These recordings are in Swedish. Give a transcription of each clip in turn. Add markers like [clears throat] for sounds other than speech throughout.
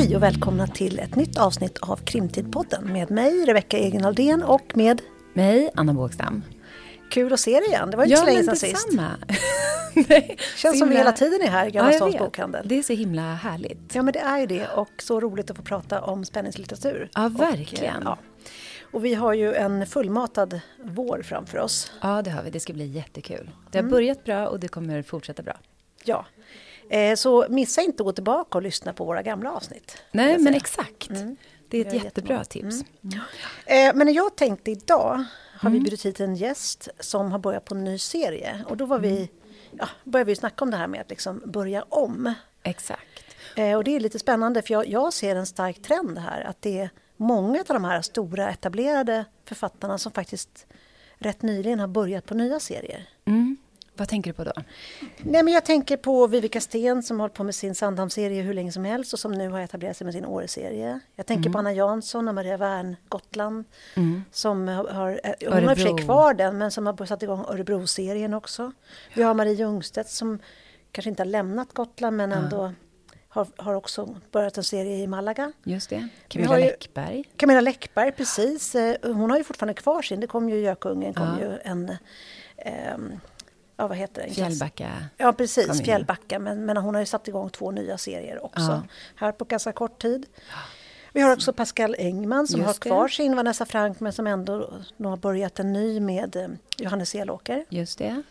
Hej och välkomna till ett nytt avsnitt av Krimtidpodden med mig, Rebecka Egenaldén och med mig, Anna Bågstam. Kul att se dig igen, det var inte ja, så länge sedan sist. [laughs] Nej, Känns som vi hela tiden är här i Gamla ja, bokhandel. Det är så himla härligt. Ja men det är ju det och så roligt att få prata om spänningslitteratur. Ja verkligen. Och, ja. och vi har ju en fullmatad vår framför oss. Ja det har vi, det ska bli jättekul. Det har mm. börjat bra och det kommer fortsätta bra. Ja, Eh, så missa inte att gå tillbaka och lyssna på våra gamla avsnitt. Nej, men exakt. Mm. Det är ett jättebra jättemånga. tips. Mm. Eh, men när jag tänkte idag har vi mm. bjudit hit en gäst som har börjat på en ny serie. Och då var vi, mm. ja, började vi snacka om det här med att liksom börja om. Exakt. Eh, och det är lite spännande för jag, jag ser en stark trend här. Att det är många av de här stora etablerade författarna som faktiskt rätt nyligen har börjat på nya serier. Mm. Vad tänker du på då? Nej, men jag tänker på Vivica Sten som har hållit på med sin Sandhamn-serie hur länge som helst och som nu har etablerat sig med sin Åre-serie. Jag tänker mm. på Anna Jansson och Maria Wern, Gotland. Mm. Som har, eh, hon har i och för sig kvar den, men som har satt igång Örebro-serien också. Vi har Marie Ljungstedt som kanske inte har lämnat Gotland men ändå mm. har, har också börjat en serie i Malaga. Just det. Camilla Läckberg. Camilla Läckberg, precis. Eh, hon har ju fortfarande kvar sin. Det kom ju Gökungen, kom ja. ju en um, ja, vad heter det? Fjällbacka. Ja, precis. Fjällbacka. Men, men hon har ju satt igång två nya serier också. Ja. Här på ganska kort tid. Vi har också Pascal Engman som Just har kvar det. sin Vanessa Frank men som ändå har börjat en ny med eh, Johannes Elåker. Just det.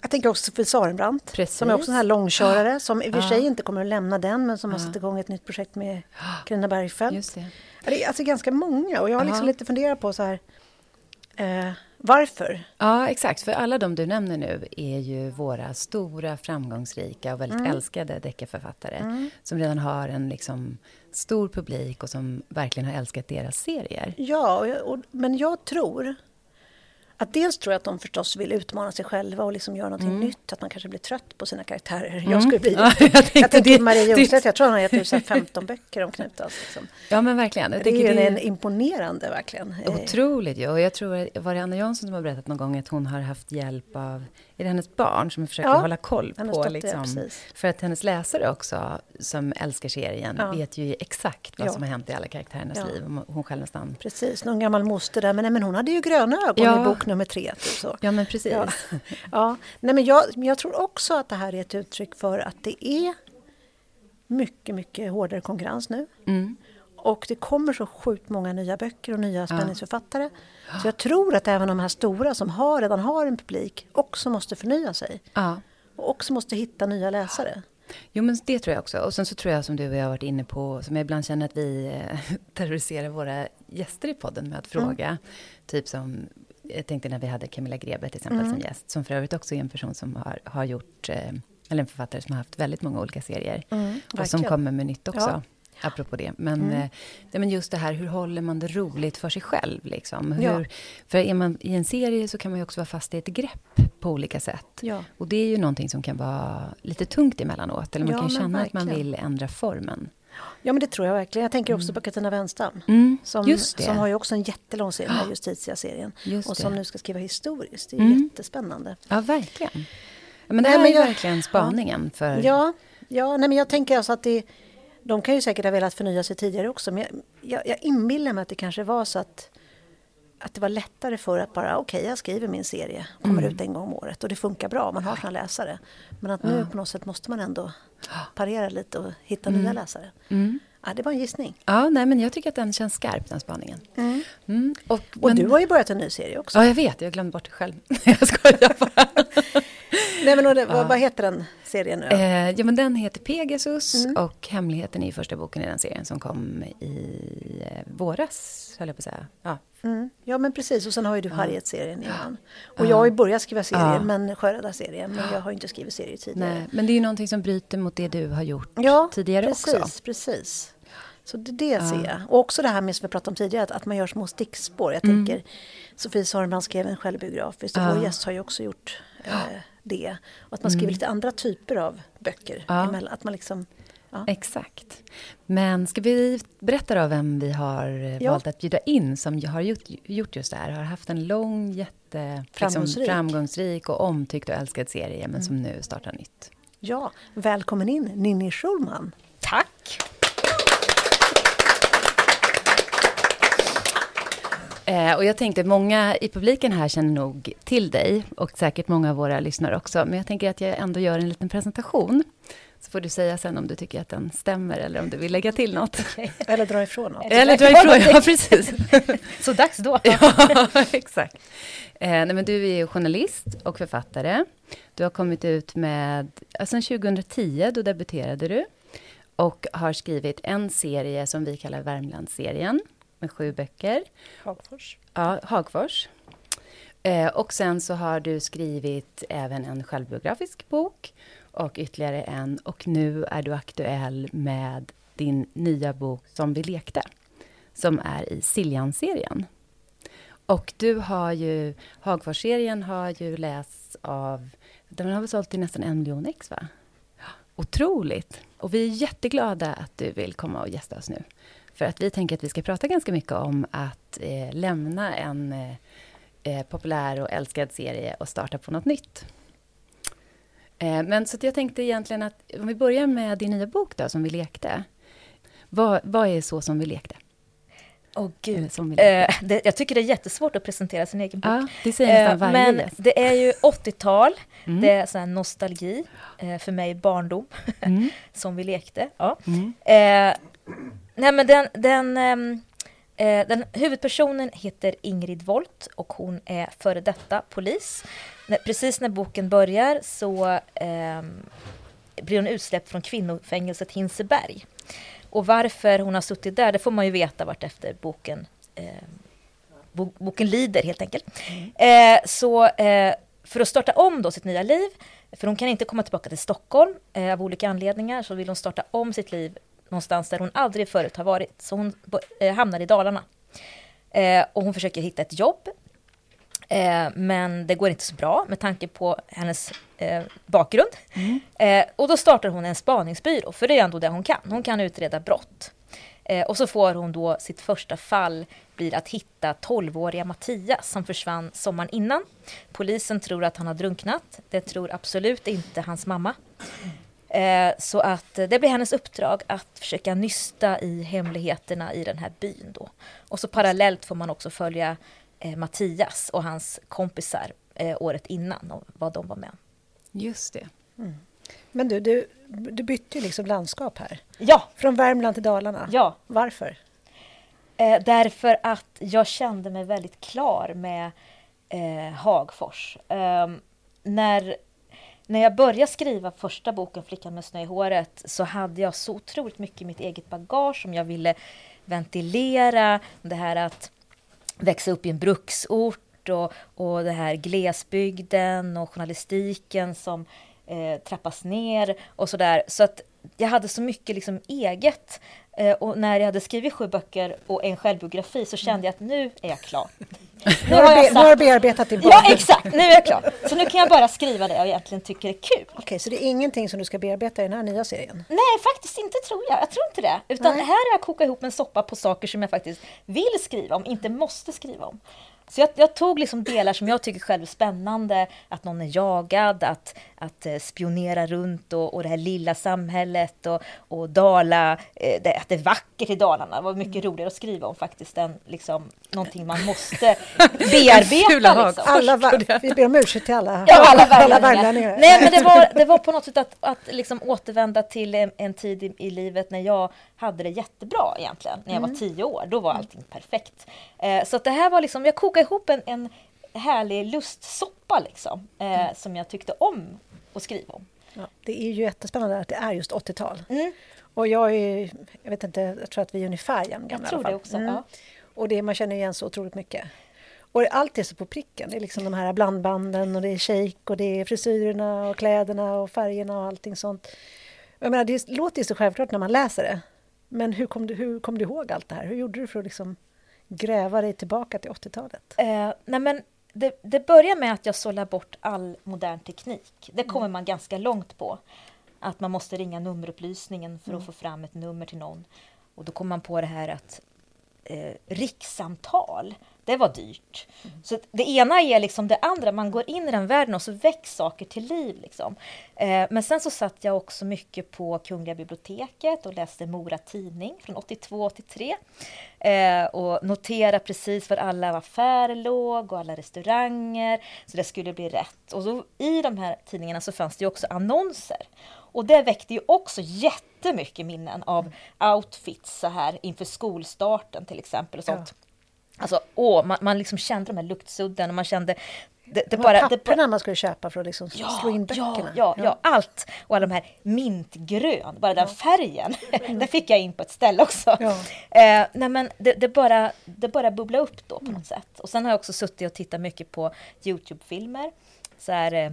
Jag tänker också Sofie Sarenbrant Precis. som är också en här långkörare som i och för sig inte kommer att lämna den men som har satt igång ett nytt projekt med Carina Bergfeldt. Just det. det är alltså ganska många och jag har liksom lite funderat på så här eh, varför? Ja, exakt. För alla de du nämner nu är ju våra stora, framgångsrika och väldigt mm. älskade deckarförfattare mm. som redan har en liksom, stor publik och som verkligen har älskat deras serier. Ja, och, och, men jag tror att dels tror jag att de förstås vill utmana sig själva och liksom göra någonting mm. nytt. Att man kanske blir trött på sina karaktärer. Mm. Jag skulle bli [laughs] ja, jag, jag tänker det, Maria Ljungstedt, jag tror hon har gett ut 15 böcker om Knutas. Liksom. Ja men verkligen. Jag det är det... en imponerande verkligen. Otroligt ju. Och jag tror, var det Anna Jansson som har berättat någon gång att hon har haft hjälp av är det hennes barn som försöker ja, hålla koll på. Dotter, liksom, för att hennes läsare också, som älskar serien, ja. vet ju exakt vad ja. som har hänt i alla karaktärernas liv. Hon själv nästan... Precis, någon gammal moster där. Men, nej, men hon hade ju gröna ögon i bok nummer tre. Typ så. Ja, men precis. Ja. Nej, men jag, jag tror också att det här är ett uttryck för att det är mycket, mycket hårdare konkurrens nu. Mm. Och det kommer så sjukt många nya böcker och nya spänningsförfattare. Ja. Så jag tror att även de här stora som har, redan har en publik också måste förnya sig. Ja. Och också måste hitta nya läsare. Jo men det tror jag också. Och sen så tror jag som du och jag har varit inne på, som jag ibland känner att vi eh, [laughs] terroriserar våra gäster i podden med att mm. fråga. Mm. Typ som, jag tänkte när vi hade Camilla Grebe till exempel mm. som gäst. Som för övrigt också är en person som har, har gjort, eh, eller en författare som har haft väldigt många olika serier. Mm, och som kommer med nytt också. Ja apropå det. Men, mm. eh, men just det här, hur håller man det roligt för sig själv? Liksom? Hur, ja. För är man i en serie så kan man ju också vara fast i ett grepp på olika sätt. Ja. Och det är ju någonting som kan vara lite tungt emellanåt. Eller man ja, kan känna verkligen. att man vill ändra formen. Ja men det tror jag verkligen. Jag tänker också mm. på Katarina Wenstam. Mm, som, som har ju också en jättelång serie, ja. Justitia-serien. Och som nu ska skriva historiskt. Det är mm. jättespännande. Ja verkligen. Men det här nej, är jag, verkligen spaningen för... Ja, ja nej, men jag tänker alltså att det de kan ju säkert ha velat förnya sig tidigare också men jag, jag, jag inbillar mig att det kanske var så att, att det var lättare för att bara okej, okay, jag skriver min serie, kommer mm. ut en gång om året och det funkar bra, man har sina läsare. Men att nu ja. på något sätt måste man ändå parera lite och hitta mm. nya läsare. Mm. Ja, det var en gissning. Ja, nej, men jag tycker att den känns skarp, den spaningen. Mm. Mm. Och, och men, du har ju börjat en ny serie också. Ja, jag vet. Jag glömde bort det själv. [laughs] jag skojar bara. [laughs] nej, men det, vad, vad, heter den serien nu eh, Ja, men den heter Pegasus mm. och Hemligheten är första boken i den serien som kom i eh, våras, höll jag på att säga. Ja. Mm. ja, men precis. Och sen har ju du Harriet-serien innan. Och jag har ju börjat skriva serier, ja. men Sjöräddarserien. Men jag har inte skrivit serier tidigare. Nej, men det är ju någonting som bryter mot det du har gjort ja, tidigare precis, också. precis. Så det, det ja. ser jag. Och också det här med som vi pratade om tidigare, att, att man gör små stickspår. Jag mm. tänker, Sofie Sarenbrant skrev en självbiografiskt och ja. vår gäst har ju också gjort eh, det. Och att man skriver mm. lite andra typer av böcker. Ja. Emellan, att man liksom, ja. Exakt. Men ska vi berätta då vem vi har eh, ja. valt att bjuda in som har gjort, gjort just det här. Har haft en lång, jätte, framgångsrik, liksom, framgångsrik och omtyckt och älskad serie men mm. som nu startar nytt. Ja, välkommen in Ninni Schulman. Tack! Eh, och jag tänkte, många i publiken här känner nog till dig och säkert många av våra lyssnare också. Men jag tänker att jag ändå gör en liten presentation. Så får du säga sen om du tycker att den stämmer eller om du vill lägga till något. Okay. Eller dra ifrån något. Eller dra ifrån, ja precis. [laughs] Så dags då. ja, [laughs] exakt. Eh, nej, men du är journalist och författare. Du har kommit ut med, alltså 2010, då debuterade du. Och har skrivit en serie som vi kallar Värmlandsserien med sju böcker. Hagfors. Ja, Hagfors. Eh, och sen så har du skrivit även en självbiografisk bok och ytterligare en. Och nu är du aktuell med din nya bok Som vi lekte, som är i Siljan-serien. Och du har ju, Hagfors-serien har ju lästs av, den har väl sålt till nästan en miljon ex va? Otroligt! Och vi är jätteglada att du vill komma och gästa oss nu. För att vi tänker att vi ska prata ganska mycket om att eh, lämna en eh, eh, populär och älskad serie och starta på något nytt. Eh, men så jag tänkte egentligen att om vi börjar med din nya bok då, som vi lekte. Vad, vad är så som vi lekte? Åh oh, gud. Eh, det, jag tycker det är jättesvårt att presentera sin egen bok. Ja, det säger nästan varje Men gäst. det är ju [laughs] 80-tal, mm. det är sån nostalgi, eh, för mig barndom, mm. [laughs] som vi lekte. Ja. Mm. Eh, nej men den, den, ehm, eh, den, huvudpersonen heter Ingrid Volt och hon är före detta polis. Precis när boken börjar så ehm, blir hon utsläppt från kvinnofängelset Hinseberg. Och varför hon har suttit där, det får man ju veta vart efter boken, eh, boken lider helt enkelt. Mm. Eh, så eh, för att starta om då sitt nya liv, för hon kan inte komma tillbaka till Stockholm eh, av olika anledningar, så vill hon starta om sitt liv någonstans där hon aldrig förut har varit. Så hon eh, hamnar i Dalarna. Eh, och hon försöker hitta ett jobb Eh, men det går inte så bra med tanke på hennes bakgrund. Mm. Och då startar hon en spaningsbyrå, för det är ändå det hon kan. Hon kan utreda brott. Och så får hon då sitt första fall blir att hitta 12-åriga Mattias som försvann sommaren innan. Polisen tror att han har drunknat. Det tror absolut inte hans mamma. Eh, så att det blir hennes uppdrag att försöka nysta i hemligheterna i den här byn då. Och så parallellt får man också följa eh, Mattias och hans kompisar eh, året innan och vad de var med Just det. Mm. Men du, du, du bytte ju liksom landskap här. Ja. Från Värmland till Dalarna. Ja. Varför? Eh, därför att jag kände mig väldigt klar med eh, Hagfors. Ehm, när, när jag började skriva första boken Flickan med snö i håret så hade jag så otroligt mycket i mitt eget bagage som jag ville ventilera. Det här att växa upp i en bruksort och, och det här glesbygden och journalistiken som eh, trappas ner och sådär. Så att jag hade så mycket liksom eget. Eh, och när jag hade skrivit sju böcker och en självbiografi så kände jag att nu är jag klar. [laughs] Nu har, jag sagt, bearbetat din Ja, exakt. Nu är jag klar. Så nu kan jag bara skriva det jag egentligen tycker är kul. Okej, okay, så det är ingenting som du ska bearbeta i den här nya serien? Nej, faktiskt inte tror jag. Jag tror inte det. Utan Nej. här har jag kokat ihop en soppa på saker som jag faktiskt vill skriva om, inte måste skriva om. Så jag, jag, tog liksom delar som jag tycker själv är spännande, att någon är jagad, att, att eh, spionera runt och, och det här lilla samhället och, och Dala, eh, det, att det är vackert i Dalarna. Det var mycket mm. roligare att skriva om faktiskt än liksom, någonting man måste [laughs] bearbeta. Liksom. Alla, vi ber om ursäkt till alla, ja, alla, alla värmlänningar. Nej, men det var, det var på något sätt att, att liksom återvända till en, en tid i, i, livet när jag hade det jättebra egentligen, när jag mm. var tio år. Då var mm. allting perfekt. Eh, så att det här var liksom, jag kokade ihop en, en härlig lustsoppa liksom, eh, mm. som jag tyckte om att skriva om. Ja, det är ju jättespännande att det är just 80-tal. Mm. Och jag är, jag vet inte, jag tror att vi är ungefär jämngamla Jag tror det också. Mm. Ja. Och det, man känner igen så otroligt mycket. Och allt är så på pricken. Det är liksom de här blandbanden och det är shake och det är frisyrerna och kläderna och färgerna och allting sånt. Jag menar, det låter ju så självklart när man läser det. Men hur kom du, hur kom du ihåg allt det här? Hur gjorde du för att liksom gräva dig tillbaka till 80-talet? Eh, nej men det, det börjar med att jag sållar bort all modern teknik. Det kommer man ganska långt på. Att man måste ringa nummerupplysningen för att mm. få fram ett nummer till någon. Och då kommer man på det här att eh, rikssamtal det var dyrt. Så det ena är liksom det andra, man går in i den världen och så väcks saker till liv. Liksom. Eh, men sen så satt jag också mycket på Kungliga biblioteket och läste Mora Tidning från 82-83. Eh, och noterade precis var alla affärer låg och alla restauranger, så det skulle bli rätt. Och så, i de här tidningarna så fanns det också annonser. Och det väckte ju också jättemycket minnen av outfits så här inför skolstarten till exempel. Och sånt. Ja. Alltså, åh, man, man liksom kände de här luktsudden och man kände det, det, bara, papperna det, man skulle köpa för att liksom ja, slå in böckerna. Ja, ja, ja, allt! Och alla de här mintgrön, bara den färgen. Mm. [laughs] det fick jag in på ett ställe också. Ja. Eh, nej men det, det, bara, det bara bubblade upp då på mm. något sätt. Och sen har jag också suttit och tittat mycket på Youtube-filmer. Så här, eh,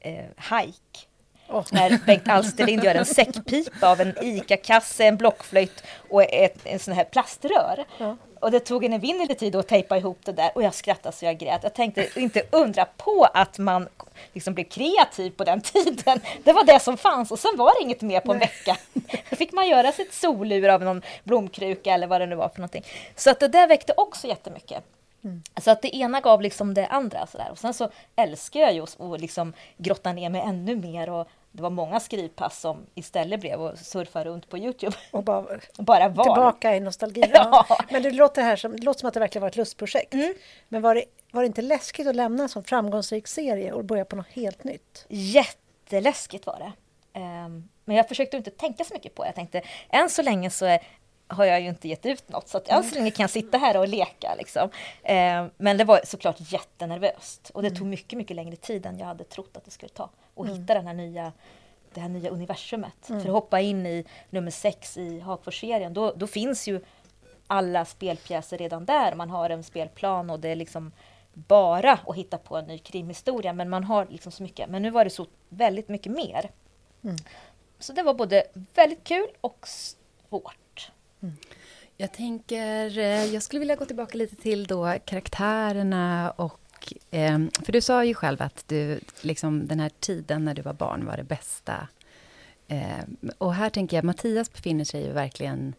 eh, Hike Oh. När Bengt Alsterlind gör en säckpipa av en ICA-kasse, en blockflöjt och ett, en sån här plaströr. Ja. Och det tog en evinnerlig tid att tejpa ihop det där och jag skrattade så jag grät. Jag tänkte inte undra på att man liksom blev kreativ på den [laughs] tiden. Det var det som fanns och sen var det inget mer på en Nej. vecka. Då fick man göra sitt solur av någon blomkruka eller vad det nu var för någonting. Så att det där väckte också jättemycket. Mm. Så att det ena gav liksom det andra. Så där. Och sen så älskar jag ju att liksom grotta ner mig ännu mer och det var många skrivpass som istället blev att surfa runt på Youtube. [laughs] Och bara, [laughs] bara var. Tillbaka i nostalgin. [laughs] Ja. Men det låter, här som, det låter som att det verkligen var ett lustprojekt. Mm. Men var det, var det inte läskigt att lämna en sån framgångsrik serie och börja på något helt nytt? Jätteläskigt var det. Um, men jag försökte inte tänka så mycket på det. Jag tänkte, än så länge så är, har jag ju inte gett ut något, så att än så länge kan jag sitta här och leka. Liksom. Eh, men det var såklart jättenervöst och det mm. tog mycket, mycket längre tid än jag hade trott att det skulle ta. Och mm. hitta den här nya, det här nya universumet. Mm. För att hoppa in i nummer sex i Hagfors-serien, då, då finns ju alla spelpjäser redan där. Man har en spelplan och det är liksom bara att hitta på en ny krimhistoria, men man har liksom så mycket. Men nu var det så väldigt mycket mer. Mm. Så det var både väldigt kul och svårt. Mm. Jag tänker, eh, jag skulle vilja gå tillbaka lite till då karaktärerna och ehm, för du sa ju själv att du, liksom, den här tiden när du var barn var det bästa. Ehm, och här tänker jag, Mattias befinner sig ju verkligen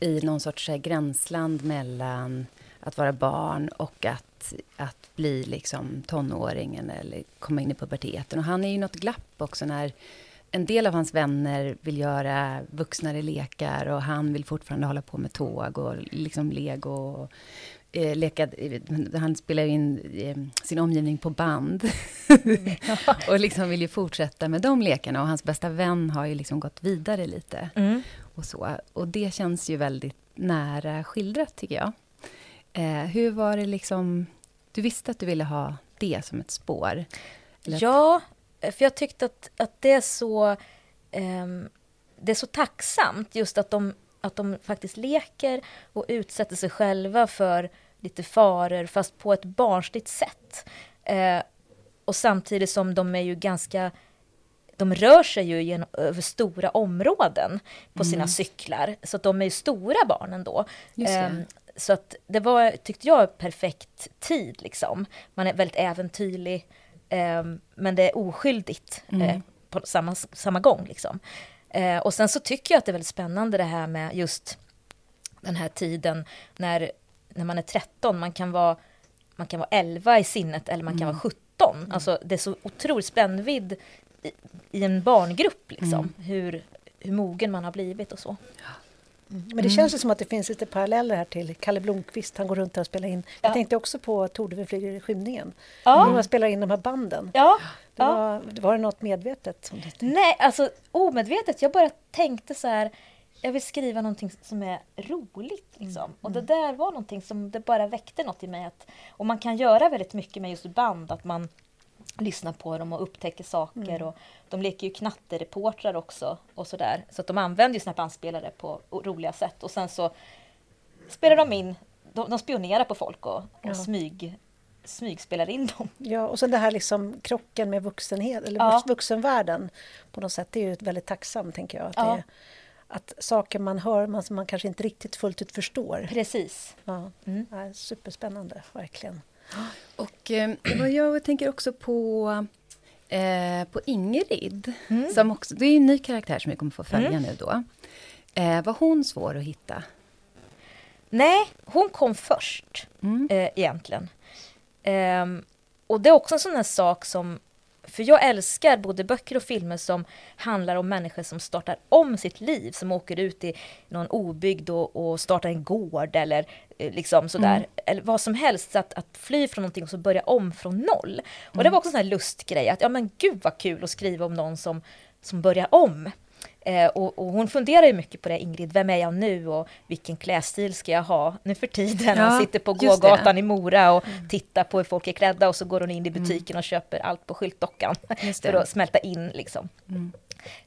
i någon sorts eh, gränsland mellan att vara barn och att, att bli liksom tonåringen eller komma in i puberteten. Och han är ju något glapp också när en del av hans vänner vill göra vuxnare lekar och han vill fortfarande hålla på med tåg och liksom lego. Och, eh, leka, han spelar in eh, sin omgivning på band. Mm. [laughs] [laughs] och liksom vill ju fortsätta med de lekarna. Och hans bästa vän har ju liksom gått vidare lite. Mm. Och, så. och det känns ju väldigt nära skildrat, tycker jag. Eh, hur var det liksom... Du visste att du ville ha det som ett spår? ja, för jag tyckte att, att det är så... Um, det är så tacksamt just att de, att de faktiskt leker och utsätter sig själva för lite faror, fast på ett barnsligt sätt. Uh, och samtidigt som de är ju ganska de rör sig ju genom, över stora områden på sina mm. cyklar, så att de är ju stora barn ändå. Um, så att det var, tyckte jag, perfekt tid liksom. Man är väldigt äventyrlig. Eh, men det är oskyldigt mm. eh, på samma, samma gång. Liksom. Eh, och sen så tycker jag att det är väldigt spännande det här med just den här tiden när, när man är 13, man kan vara, man kan vara 11 i sinnet eller man kan mm. vara 17. Mm. Alltså det är så otroligt spännvidd i, i en barngrupp, liksom, mm. hur, hur mogen man har blivit och så. Mm. Men det mm. känns som att det finns lite paralleller här till Kalle Blomqvist. Han går runt och spelar in. Ja. Jag tänkte också på Tordven flyger i skymningen. Ja. Hur man spelar in de här banden. Ja. Det var, var det något medvetet? Nej, alltså omedvetet. Jag bara tänkte så här. Jag vill skriva någonting som är roligt. Liksom. Mm. Och det där var någonting som det bara väckte något i mig. Att, och man kan göra väldigt mycket med just band. Att man lyssnar på dem och upptäcker saker. Mm. Och de leker ju knattereportrar också och sådär. Så att de använder ju sina bandspelare på roliga sätt. Och sen så spelar de in, de, de spionerar på folk och, och ja. smyg, smygspelar in dem. Ja, och sen det här liksom krocken med vuxenhet, eller ja. vuxenvärlden på något sätt. Det är ju väldigt tacksamt, tänker jag. Att, ja. det, att saker man hör man, som man kanske inte riktigt fullt ut förstår. Precis. Ja. Mm. Superspännande, verkligen. Och eh, jag tänker också på, eh, på Ingrid. Mm. Som också, det är en ny karaktär som vi kommer få följa mm. nu då. Eh, var hon svår att hitta? Nej, hon kom först mm. eh, egentligen. Um, och det är också en sån här sak som för jag älskar både böcker och filmer som handlar om människor som startar om sitt liv, som åker ut i någon obygd och, och startar en gård eller eh, liksom sådär, mm. eller vad som helst, att, att fly från någonting och så börja om från noll. Mm. Och det mm. var också en sån här lustgrej, att ja men gud vad kul att skriva om någon som, som börjar om. Eh, och, och, hon funderar ju mycket på det, Ingrid, vem är jag nu och vilken klädstil ska jag ha nu för tiden? Ja, hon sitter på gågatan i Mora och mm. tittar på hur folk är klädda och så går hon in i mm. butiken mm. och köper allt på skyltdockan [laughs] för att smälta in liksom. Mm.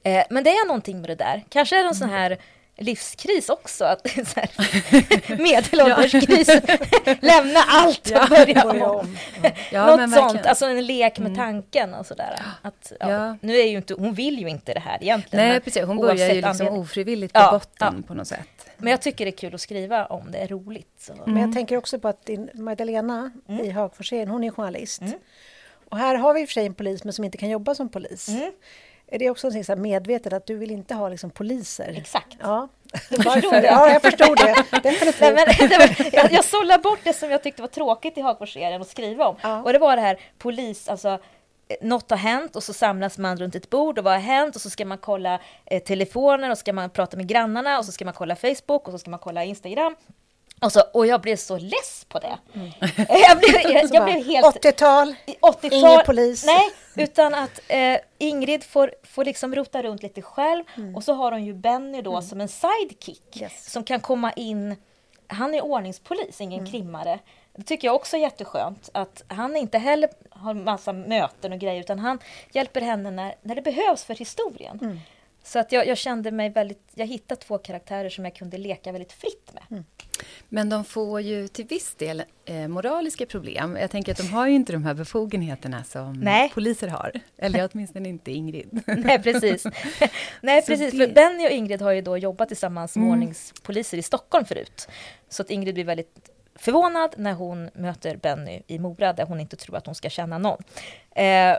Eh, men det är någonting med det där, kanske är det en sån mm. här livskris också. Att, så här, [laughs] medelålderskris. [laughs] Lämna allt och börja om. Ja, Något sånt, alltså en lek med mm. tanken och sådär. Att, ja, ja. Nu är ju inte, hon vill ju inte det här egentligen. Nej, precis. Hon börjar ju liksom anledning. ofrivilligt på ja, botten på något sätt. Men jag tycker det är kul att skriva om det, är roligt. Så. Mm. Men jag tänker också på att din Magdalena mm. i Hagforsen, hon är journalist. Mm. Och här har vi i och för sig en polis, men som inte kan jobba som polis. Är det också så medvetet att du vill inte ha liksom poliser? Exakt. Ja. [laughs] Ja, jag förstod det. Definitivt. Nej, men, [laughs] det var, jag, jag sållade bort det som jag tyckte var tråkigt i Hagforsserien att skriva om. Ja. Och det var det här polis, alltså eh, något har hänt och så samlas man runt ett bord och vad har hänt och så ska man kolla eh, telefoner och ska man prata med grannarna och så ska man kolla Facebook och så ska man kolla Instagram och, så, och jag blev så less på det. Mm. [laughs] Jag, blev, jag, jag blev helt... 80-tal, 80 ingen polis. Nej, utan att eh, Ingrid får, får liksom rota runt lite själv mm. och så har hon ju Benny då mm. som en sidekick yes. som kan komma in. Han är ordningspolis, ingen mm. krimmare. Det tycker jag också är jätteskönt att han inte heller har massa möten och grejer utan han hjälper henne när, när det behövs för historien. Så att jag, jag, kände mig väldigt, jag hittade två karaktärer som jag kunde leka väldigt fritt med. Mm. Men de får ju till viss del eh, moraliska problem. Jag tänker att de har ju inte de här befogenheterna som Nej. poliser har. Eller åtminstone inte Ingrid. [laughs] Nej, precis. Nej, precis. Det... För Benny och Ingrid har ju då jobbat tillsammans med mm. ordningspoliser i Stockholm förut. Så att Ingrid blir väldigt förvånad när hon möter Benny i Mora, där hon inte tror att hon ska känna någon. Eh,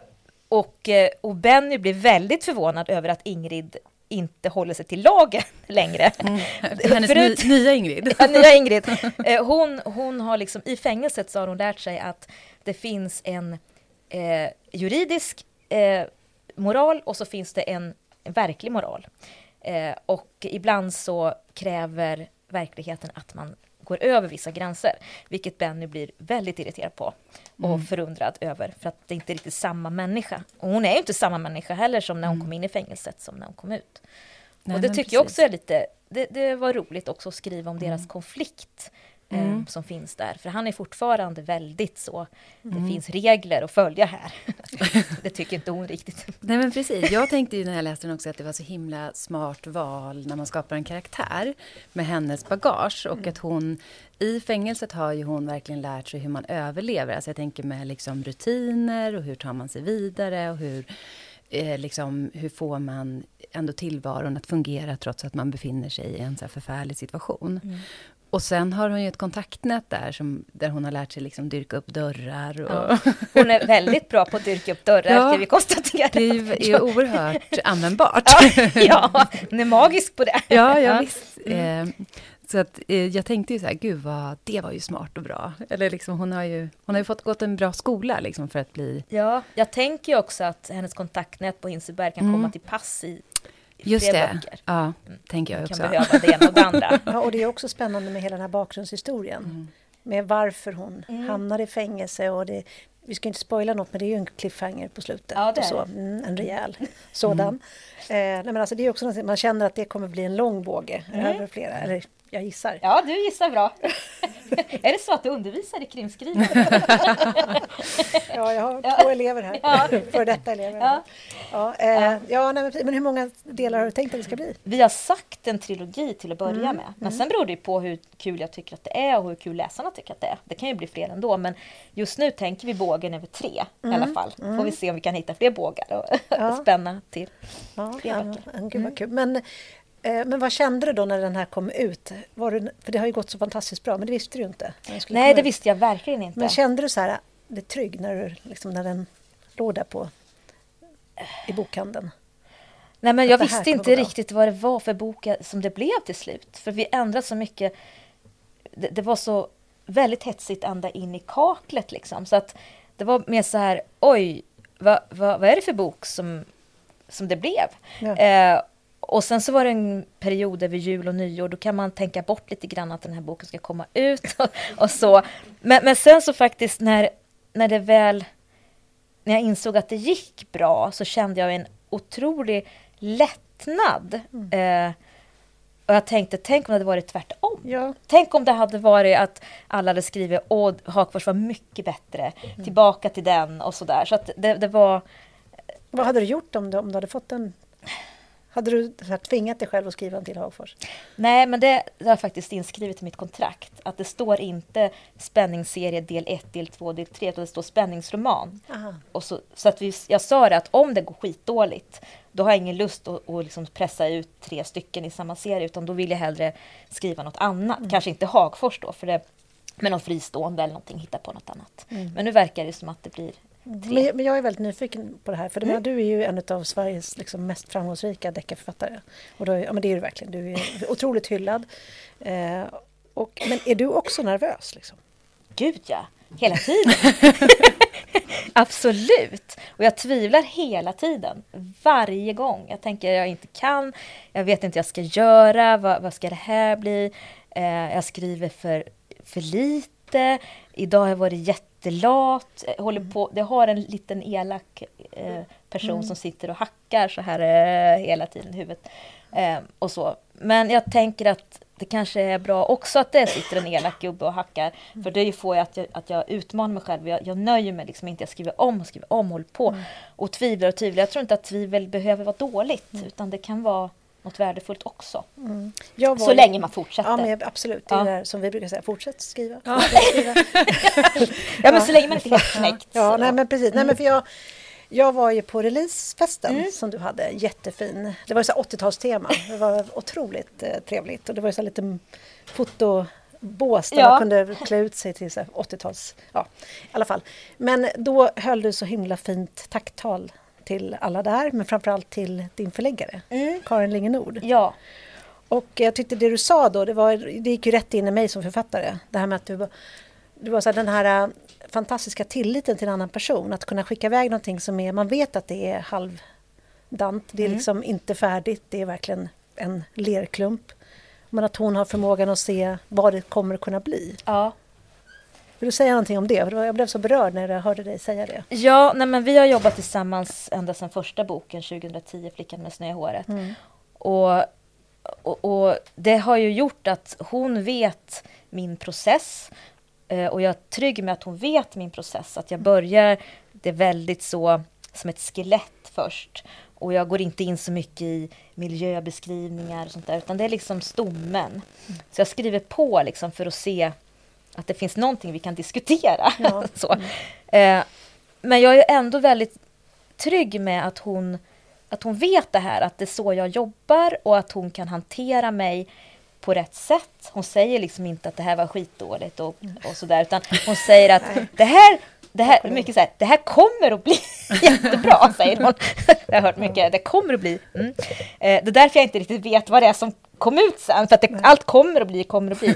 och, eh, och Benny blir väldigt förvånad över att Ingrid inte håller sig till lagen [laughs] längre. Mm. [laughs] Hennes Förut, nya Ingrid. [laughs] ja, nya Ingrid. Eh, hon, hon har liksom, I fängelset så har hon lärt sig att det finns en eh, juridisk eh, moral och så finns det en, en verklig moral. Eh, och ibland så kräver verkligheten att man går över vissa gränser, vilket Benny blir väldigt irriterad på och mm. förundrad över, för att det inte är riktigt samma människa. Och hon är ju inte samma människa heller som när hon mm. kom in i fängelset som när hon kom ut. Nej, och det tycker precis. jag också är lite, det, det, var roligt också att skriva om mm. deras konflikt mm. eh, som finns där. För han är fortfarande väldigt så, mm. det finns regler att följa här. [laughs] det tycker inte hon riktigt. Nej men precis, jag tänkte ju när jag läste den också att det var så himla smart val när man skapar en karaktär med hennes bagage och mm. att hon i fängelset har ju hon verkligen lärt sig hur man överlever. Alltså jag tänker med liksom rutiner och hur tar man sig vidare och hur eh, liksom, hur får man ändå tillvaron att fungera trots att man befinner sig i en så förfärlig situation. Mm. Och sen har hon ju ett kontaktnät där, som, där hon har lärt sig liksom dyrka upp dörrar. Och... Ja. Hon är väldigt bra på att dyrka upp dörrar, ja, kan vi konstatera. Det är ju oerhört [laughs] användbart. Ja, ja, hon är magisk på det. Ja, ja, visst. Mm. Eh, så att, eh, jag tänkte ju så här, gud vad, det var ju smart och bra. Eller liksom, hon har ju, hon har ju fått gått en bra skola liksom för att bli... Ja, jag tänker ju också att hennes kontaktnät på Hinseberg kan mm. komma till pass i Just det. Böcker. Ja, mm. tänker jag också. kan behöva det ena och det andra. [laughs] ja, och det är också spännande med hela den här bakgrundshistorien. Mm. Med varför hon mm. hamnar i fängelse och det, vi ska inte spoila något, men det är ju en cliffhanger på slutet. Ja, är så. Mm, en rejäl sådan. Mm. Eh, nej, men alltså, det är också något, man känner att det kommer bli en lång båge mm. över flera, eller jag gissar. Ja, du gissar bra. [laughs] är det så att du undervisar i krimskrivning? [laughs] ja, jag har två elever här. Ja. För detta elever. Ja, ja, eh, ja nej, men hur många delar har du tänkt att det ska bli? Vi har sagt en trilogi till att börja mm. med. Men mm. sen beror det på hur kul jag tycker att det är och hur kul läsarna tycker att det är. Det kan ju bli fler ändå, men just nu tänker vi bågen över tre mm. i alla mm. fall. Får vi mm. se om vi kan hitta fler bågar och [laughs] spänna till ja, fler böcker. Ja, gud vad mm. kul. Men men vad kände du då när den här kom ut? Var du, för det har ju gått så fantastiskt bra, men det visste du inte. Nej, det ut. visste jag verkligen inte. Men kände du så här, det trygg när, du, liksom, när den låg där på, i bokhandeln? Nej, men jag visste inte riktigt vad det var för bok som det blev till slut. För vi ändrade så mycket det, det, var så väldigt hetsigt ända in i kaklet liksom. Så att det var mer så här, oj, vad, vad, vad är det för bok som, som det blev? Ja. Eh, och sen så var det en period över jul och nyår, då kan man tänka bort lite grann att den här boken ska komma ut och, och så. Men, men sen så faktiskt när, när det väl, när jag insåg att det gick bra så kände jag en otrolig lättnad. Mm. Eh, och jag tänkte, tänk om det hade varit tvärtom. Ja. Tänk om det hade varit att alla hade skrivit åh, Hagfors var mycket bättre, mm. tillbaka till den och sådär. Så att det, det var... Vad hade du gjort om du, om du hade fått en hade du här, tvingat dig själv att skriva en till Hagfors? Nej, men det, det har faktiskt inskrivet i mitt kontrakt. Att det står inte spänningsserie del 1, del 2, del 3, utan det står spänningsroman. Och så, så att vi, jag sa det att om det går skitdåligt, då har jag ingen lust att, att liksom pressa ut tre stycken i samma serie, utan då vill jag hellre skriva något annat. Mm. Kanske inte Hagfors då, för det, men något fristående eller någonting, hitta på något annat. Mm. Men nu verkar det som att det blir men, men, jag är väldigt nyfiken på det här, för mm. du är ju en av Sveriges liksom, mest framgångsrika deckarförfattare. Och då, ja, men det är du verkligen, du är otroligt hyllad. Eh, och, men är du också nervös? Liksom? Gud ja, hela tiden. [laughs] Absolut! Och jag tvivlar hela tiden, varje gång. Jag tänker jag inte kan, jag vet inte jag ska göra, vad, vad ska det här bli? Eh, jag skriver för, för lite, idag har jag varit jätte jättelat, eh, håller på, det har en liten elak eh, person mm. som sitter och hackar så här eh, hela tiden i huvudet. Eh, och så. Men jag tänker att det kanske är bra också att det sitter en elak gubbe och hackar. För det får jag att jag, att jag utmanar mig själv. Jag, jag nöjer mig liksom inte. Jag skriver om och skriver om håller på. Mm. Och tvivlar och tvivlar. Jag tror inte att tvivel behöver vara dåligt. Mm. Utan det kan vara något värdefullt också. Mm. så ju... länge man fortsätter. Ja, men absolut. Det är ja. det som vi brukar säga, fortsätt skriva. Ja, skriva. [laughs] ja men så länge man inte är helt knäckt. Ja, nej, men precis. Nej, men för jag, jag var ju på releasefesten mm. som du hade, jättefin. Det var ju 80-talstema. Det var otroligt eh, trevligt och det var ju så lite fotobås där ja. man kunde klä ut sig till 80-tals... Ja, i alla fall. Men då höll du så himla fint tacktal till alla där, men framförallt till din förläggare, mm. Karin Linge Nord. Ja. Och jag tyckte det du sa då, det, var, det gick ju rätt in i mig som författare. Det här med att du, du var så här, den här äh, fantastiska tilliten till en annan person. Att kunna skicka iväg någonting som är, man vet att det är halvdant. Det är mm. liksom inte färdigt, det är verkligen en lerklump. Men att hon har förmågan att se vad det kommer att kunna bli. Ja. Vill du säga någonting om det? Jag blev så berörd när jag hörde dig säga det. Ja, nej men vi har jobbat tillsammans ända sedan första boken 2010, Flickan med snö i håret. Mm. Och, och, och, det har ju gjort att hon vet min process. Eh, och jag är trygg med att hon vet min process. Att jag börjar det väldigt så som ett skelett först. Och jag går inte in så mycket i miljöbeskrivningar och sånt där, utan det är liksom stommen. Mm. Så jag skriver på liksom för att se att det finns någonting vi kan diskutera. Ja. [laughs] så. Mm. Eh, men jag är ändå väldigt trygg med att hon, att hon vet det här, att det är så jag jobbar och att hon kan hantera mig på rätt sätt. Hon säger liksom inte att det här var skitdåligt och, mm. och sådär, utan hon säger att det här det här, mycket så här, det här kommer att bli [laughs] jättebra, säger hon. [laughs] jag har hört mycket, det kommer att bli. Mm. Eh, det är därför jag inte riktigt vet vad det är som kom ut sen, för att det, allt kommer att bli, kommer att bli.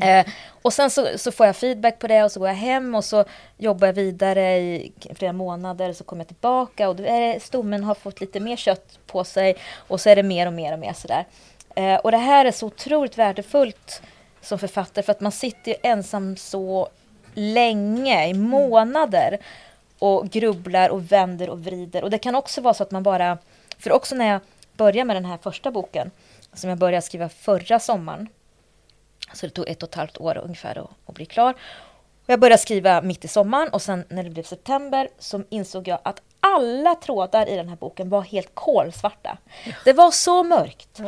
Eh, och sen så, så, får jag feedback på det och så går jag hem och så jobbar jag vidare i flera månader. Så kommer jag tillbaka och då är stommen har fått lite mer kött på sig och så är det mer och mer och mer sådär. Eh, och det här är så otroligt värdefullt som författare för att man sitter ensam så länge, i månader och grubblar och vänder och vrider. Och det kan också vara så att man bara... För också när jag började med den här första boken som jag började skriva förra sommaren så det tog ett och ett halvt år ungefär att, att bli klar. Jag började skriva mitt i sommaren och sen när det blev september så insåg jag att alla trådar i den här boken var helt kolsvarta. Det var så mörkt.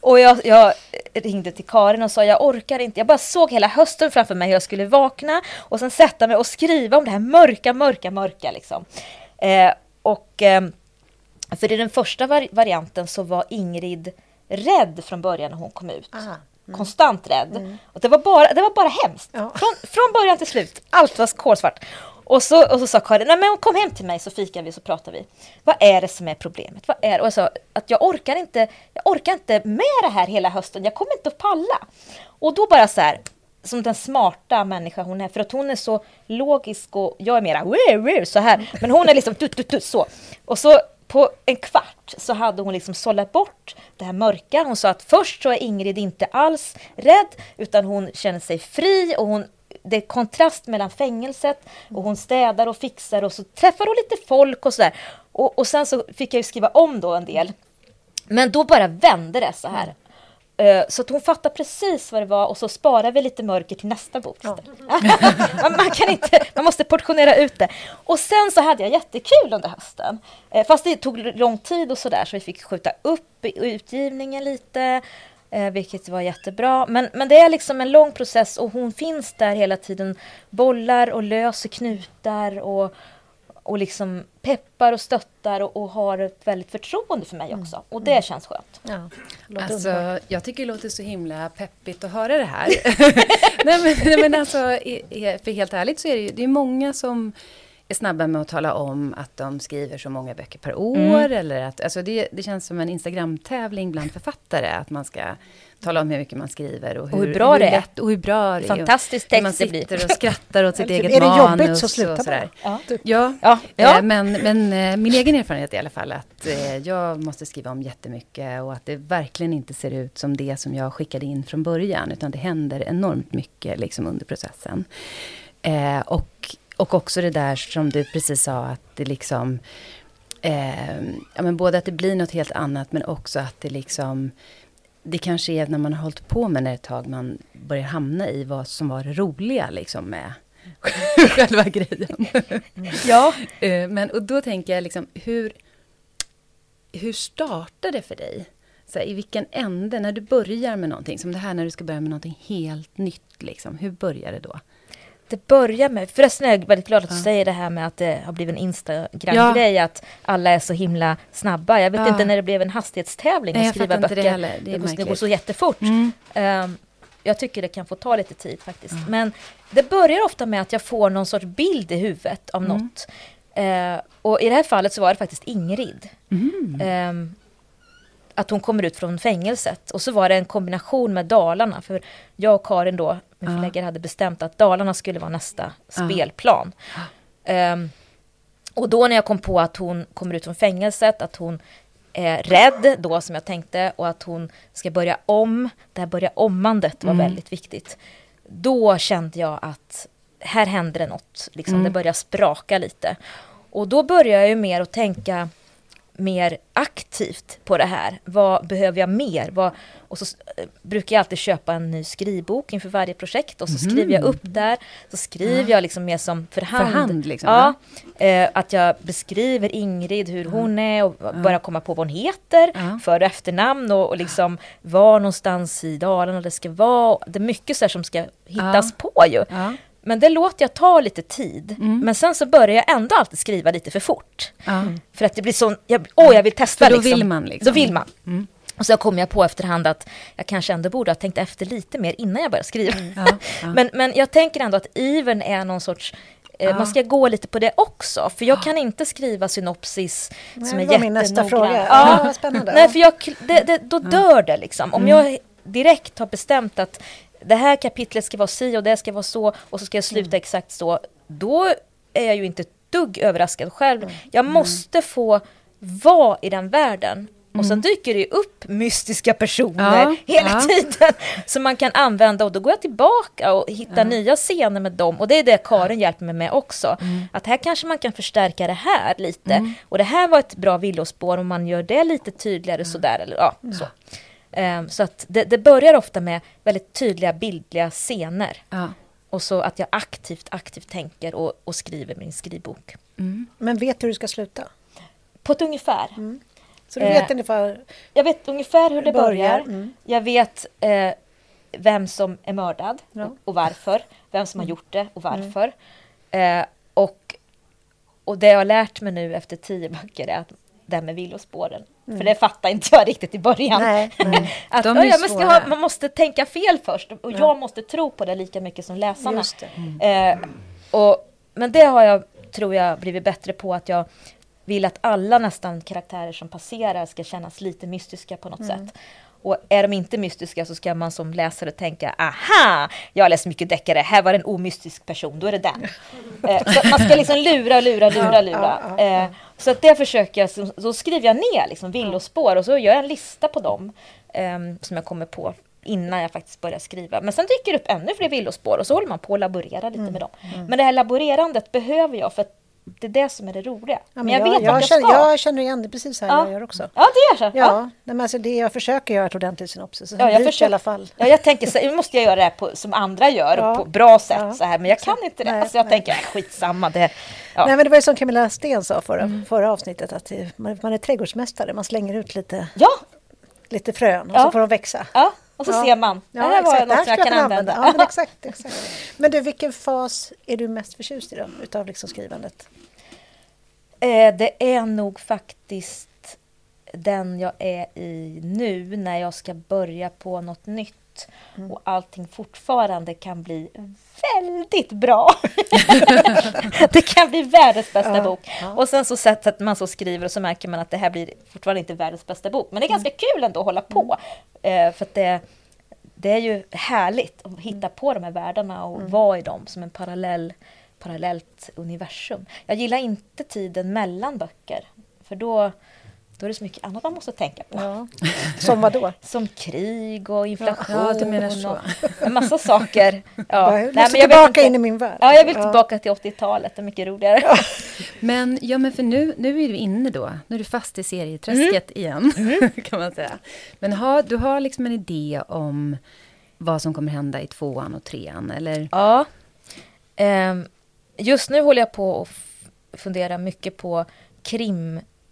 Och jag, jag, ringde till Karin och sa jag orkar inte. Jag bara såg hela hösten framför mig hur jag skulle vakna och sen sätta mig och skriva om det här mörka, mörka, mörka. Liksom. Eh, och, eh, för i den första vari varianten så var Ingrid rädd från början när hon kom ut. Aha. Mm. Konstant rädd. Mm. Och det, var bara, det var bara hemskt. Ja. Från, från början till slut. Allt var kolsvart. Och så, och så sa Karin, nej men kom hem till mig så fikar vi så pratar vi. Vad är det som är problemet? Vad är Och jag sa att jag orkar inte, jag orkar inte med det här hela hösten. Jag kommer inte att palla. Och då bara så här, som den smarta människa hon är. För att hon är så logisk och jag är mera så här. Men hon är liksom tut, tut, tut, så. Och så på en kvart så hade hon liksom sållat bort det här mörka. Hon sa att först så är Ingrid inte alls rädd utan hon känner sig fri och hon det är kontrast mellan fängelset och hon städar och fixar och så träffar hon lite folk och sådär. Och, och sen så fick jag ju skriva om då en del. Men då bara vände det så här. Eh, så att hon fattar precis vad det var och så sparar vi lite mörker till nästa bok. Ja. [laughs] man, kan inte, man måste portionera ut det. Och sen så hade jag jättekul under hösten. Eh, fast det tog lång tid och sådär så vi fick skjuta upp utgivningen lite. Eh, vilket var jättebra. Men, men det är liksom en lång process och hon finns där hela tiden. Bollar och löser knutar och, och liksom peppar och stöttar och, och har ett väldigt förtroende för mig också. Och det känns skönt. Ja, alltså, jag tycker det låter så himla peppigt att höra det här. [laughs] nej, men, nej, men alltså, för helt ärligt så är det ju det är många som är snabba med att tala om att de skriver så många böcker per år. Mm. Eller att, alltså det, det känns som en Instagram-tävling bland författare. Att man ska tala om hur mycket man skriver och hur, och hur bra hur det är. och hur bra det är. Fantastisk text man sitter och skrattar åt sitt eget manus. Är det jobbigt så sluta bara. Ja. Ja, ja. ja. Eh, men, men eh, min egen erfarenhet är i alla fall att eh, jag måste skriva om jättemycket och att det verkligen inte ser ut som det som jag skickade in från början. Utan det händer enormt mycket liksom under processen. och och också det där som du precis sa, att det liksom... Ja, men både att det blir något helt annat, men också att det liksom... Det kanske är när man har hållit på med det ett tag, man börjar hamna i vad som var det roliga liksom med [laughs] själva grejen. ja. [laughs] Eh, men och då tänker jag liksom, hur... Hur startar det för dig? Så här, I vilken ände, när du börjar med någonting, som det här när du ska börja med någonting helt nytt, liksom, hur börjar det då? Det börjar med, förresten är jag väldigt glad att du ja. säger det här med att det har blivit en Instagram-grej, ja. att alla är så himla snabba. Jag vet ja. inte när det blev en hastighetstävling Nej, att skriva böcker. Det, det, det, går, det går så jättefort. Mm. Um, jag tycker det kan få ta lite tid faktiskt. Mm. Men det börjar ofta med att jag får någon sorts bild i huvudet av mm. något. Uh, och i det här fallet så var det faktiskt Ingrid. Um, att hon kommer ut från fängelset. Och så var det en kombination med Dalarna. För jag och Karin då, min förläggare, hade bestämt att Dalarna skulle vara nästa spelplan. Um, och då när jag kom på att hon kommer ut från fängelset, att hon är rädd då som jag tänkte och att hon ska börja om. Det här börja ommandet var mm. väldigt viktigt. Då kände jag att här händer det något. Liksom, mm. Det börjar spraka lite. Och då börjar jag ju mer att tänka mer aktivt på det här. Vad behöver jag mer? Vad, och så brukar jag alltid köpa en ny skrivbok inför varje projekt och så mm. skriver jag upp där. Så skriver ja. jag liksom mer som för hand. För hand liksom, ja, eh, att jag beskriver Ingrid, hur ja. hon är och ja. börjar komma på vad hon heter, ja. för och efternamn och, och liksom var någonstans i Dalarna det ska vara. Det är mycket så som ska hittas på ju. Men det låter jag ta lite tid. Mm. Men sen så börjar jag ändå alltid skriva lite för fort. Mm. För att det blir sån, jag, åh jag vill testa för då liksom. vill man liksom. Då vill man. Mm. Och så kom jag på efterhand att jag kanske ändå borde ha tänkt efter lite mer innan jag började skriva. Mm. Ja, ja. [laughs] men, men jag tänker ändå att ivern är någon sorts eh, ja. Man ska gå lite på det också, för jag kan inte skriva synopsis Nej, som är jättenoggrann. min nästa fråga. Ja, spännande. Nej, för jag, det, det, då dör det liksom. Om mm. jag direkt har bestämt att det här kapitlet ska vara si och det ska vara så och så ska jag sluta mm. exakt så. Då är jag ju inte ett dugg överraskad själv. Mm. Jag mm. måste få vara i den världen. Och sen mm. dyker det upp mystiska personer ja, hela ja. tiden [laughs] som man kan använda och då går jag tillbaka och hittar ja. nya scener med dem. Och det är det Karin hjälper mig med också. Mm. Att här kanske man kan förstärka det här lite. Mm. Och det här var ett bra villospår om man gör det lite tydligare sådär. Eller, ja, så. Um, så att det, det, börjar ofta med väldigt tydliga bildliga scener. Ja. Och så att jag aktivt, aktivt tänker och, och skriver min skrivbok. Mm. Men vet du hur du ska sluta? På ett ungefär. Mm. Så du vet eh, ungefär? Jag vet ungefär hur det börjar. börjar. Mm. Jag vet eh, vem som är mördad ja. och, och, varför. Vem som har mm. gjort det och varför. Eh, och, och det jag har lärt mig nu efter tio böcker är att det här med villospåren. Mm. För det fattar inte jag riktigt i början. Nej, [laughs] nej. att, ja, man, ska ha, man måste tänka fel först och ja. jag måste tro på det lika mycket som läsarna. Mm. Eh, och, men det har jag, tror jag, blivit bättre på att jag vill att alla nästan karaktärer som passerar ska kännas lite mystiska på något mm. sätt. Och är de inte mystiska så ska man som läsare tänka aha, jag har läst mycket deckare, här var det en omystisk person, då är det den. [laughs] Eh, man ska liksom lura, lura, lura, lura. Eh, så att det försöker jag, så, så skriver jag ner liksom villospår och så gör jag en lista på dem eh, som jag kommer på innan jag faktiskt börjar skriva. Men sen dyker det upp ännu fler villospår och så håller man på att laborera lite mm. med dem. Mm. Men det här laborerandet behöver jag för att det är det som är det roliga. Ja, men, jag, jag vet jag, jag, känner, ska. jag känner igen det precis här ja. jag gör också. Ja, det gör så. Ja, ja. Men alltså det jag försöker göra ett ordentligt synopsis. Ja, jag försöker, i alla fall. Ja, jag tänker så nu måste jag göra det här på, som andra gör, ja. på bra sätt så här, men jag kan inte det. Nej, alltså jag nej. tänker, skitsamma. Det, ja. Nej, men det var ju som Camilla Sten sa förra, mm. förra avsnittet, att man, man är trädgårdsmästare, man slänger ut lite, ja. lite frön och så får de växa. Ja. Och så ser man, ja, det här var något jag kan använda. Ja, men [laughs] exakt, exakt. Men du, vilken fas är du mest förtjust i då, utav liksom skrivandet? Eh, det är nog faktiskt den jag är i nu när jag ska börja på något nytt mm. och allting fortfarande kan bli väldigt bra. [laughs] det kan bli världens bästa ja, bok. Ja. Och sen så sätter man så skriver och så märker man att det här blir fortfarande inte världens bästa bok. Men det är ganska mm. kul ändå att hålla på. Mm. Eh, för det, det är ju härligt att hitta på de här världarna och mm. vara i dem som en parallell parallellt universum. Jag gillar inte tiden mellan böcker, för då, då är det så mycket annat man måste tänka på. Ja. [laughs] Som vad då? Som krig och inflation ja, du menar så. och en massa saker. [laughs] Ja. Jag Nej, men jag tillbaka in i min värld. Ja, jag vill tillbaka till 80-talet, det är mycket roligare. Ja. [laughs] Men, ja, men för nu, nu är du inne då, nu är du fast i serieträsket mm. igen, mm. kan man säga. Men ha, du har liksom en idé om vad som kommer hända i tvåan och trean, eller? Ja. Um, just nu håller jag på att fundera mycket på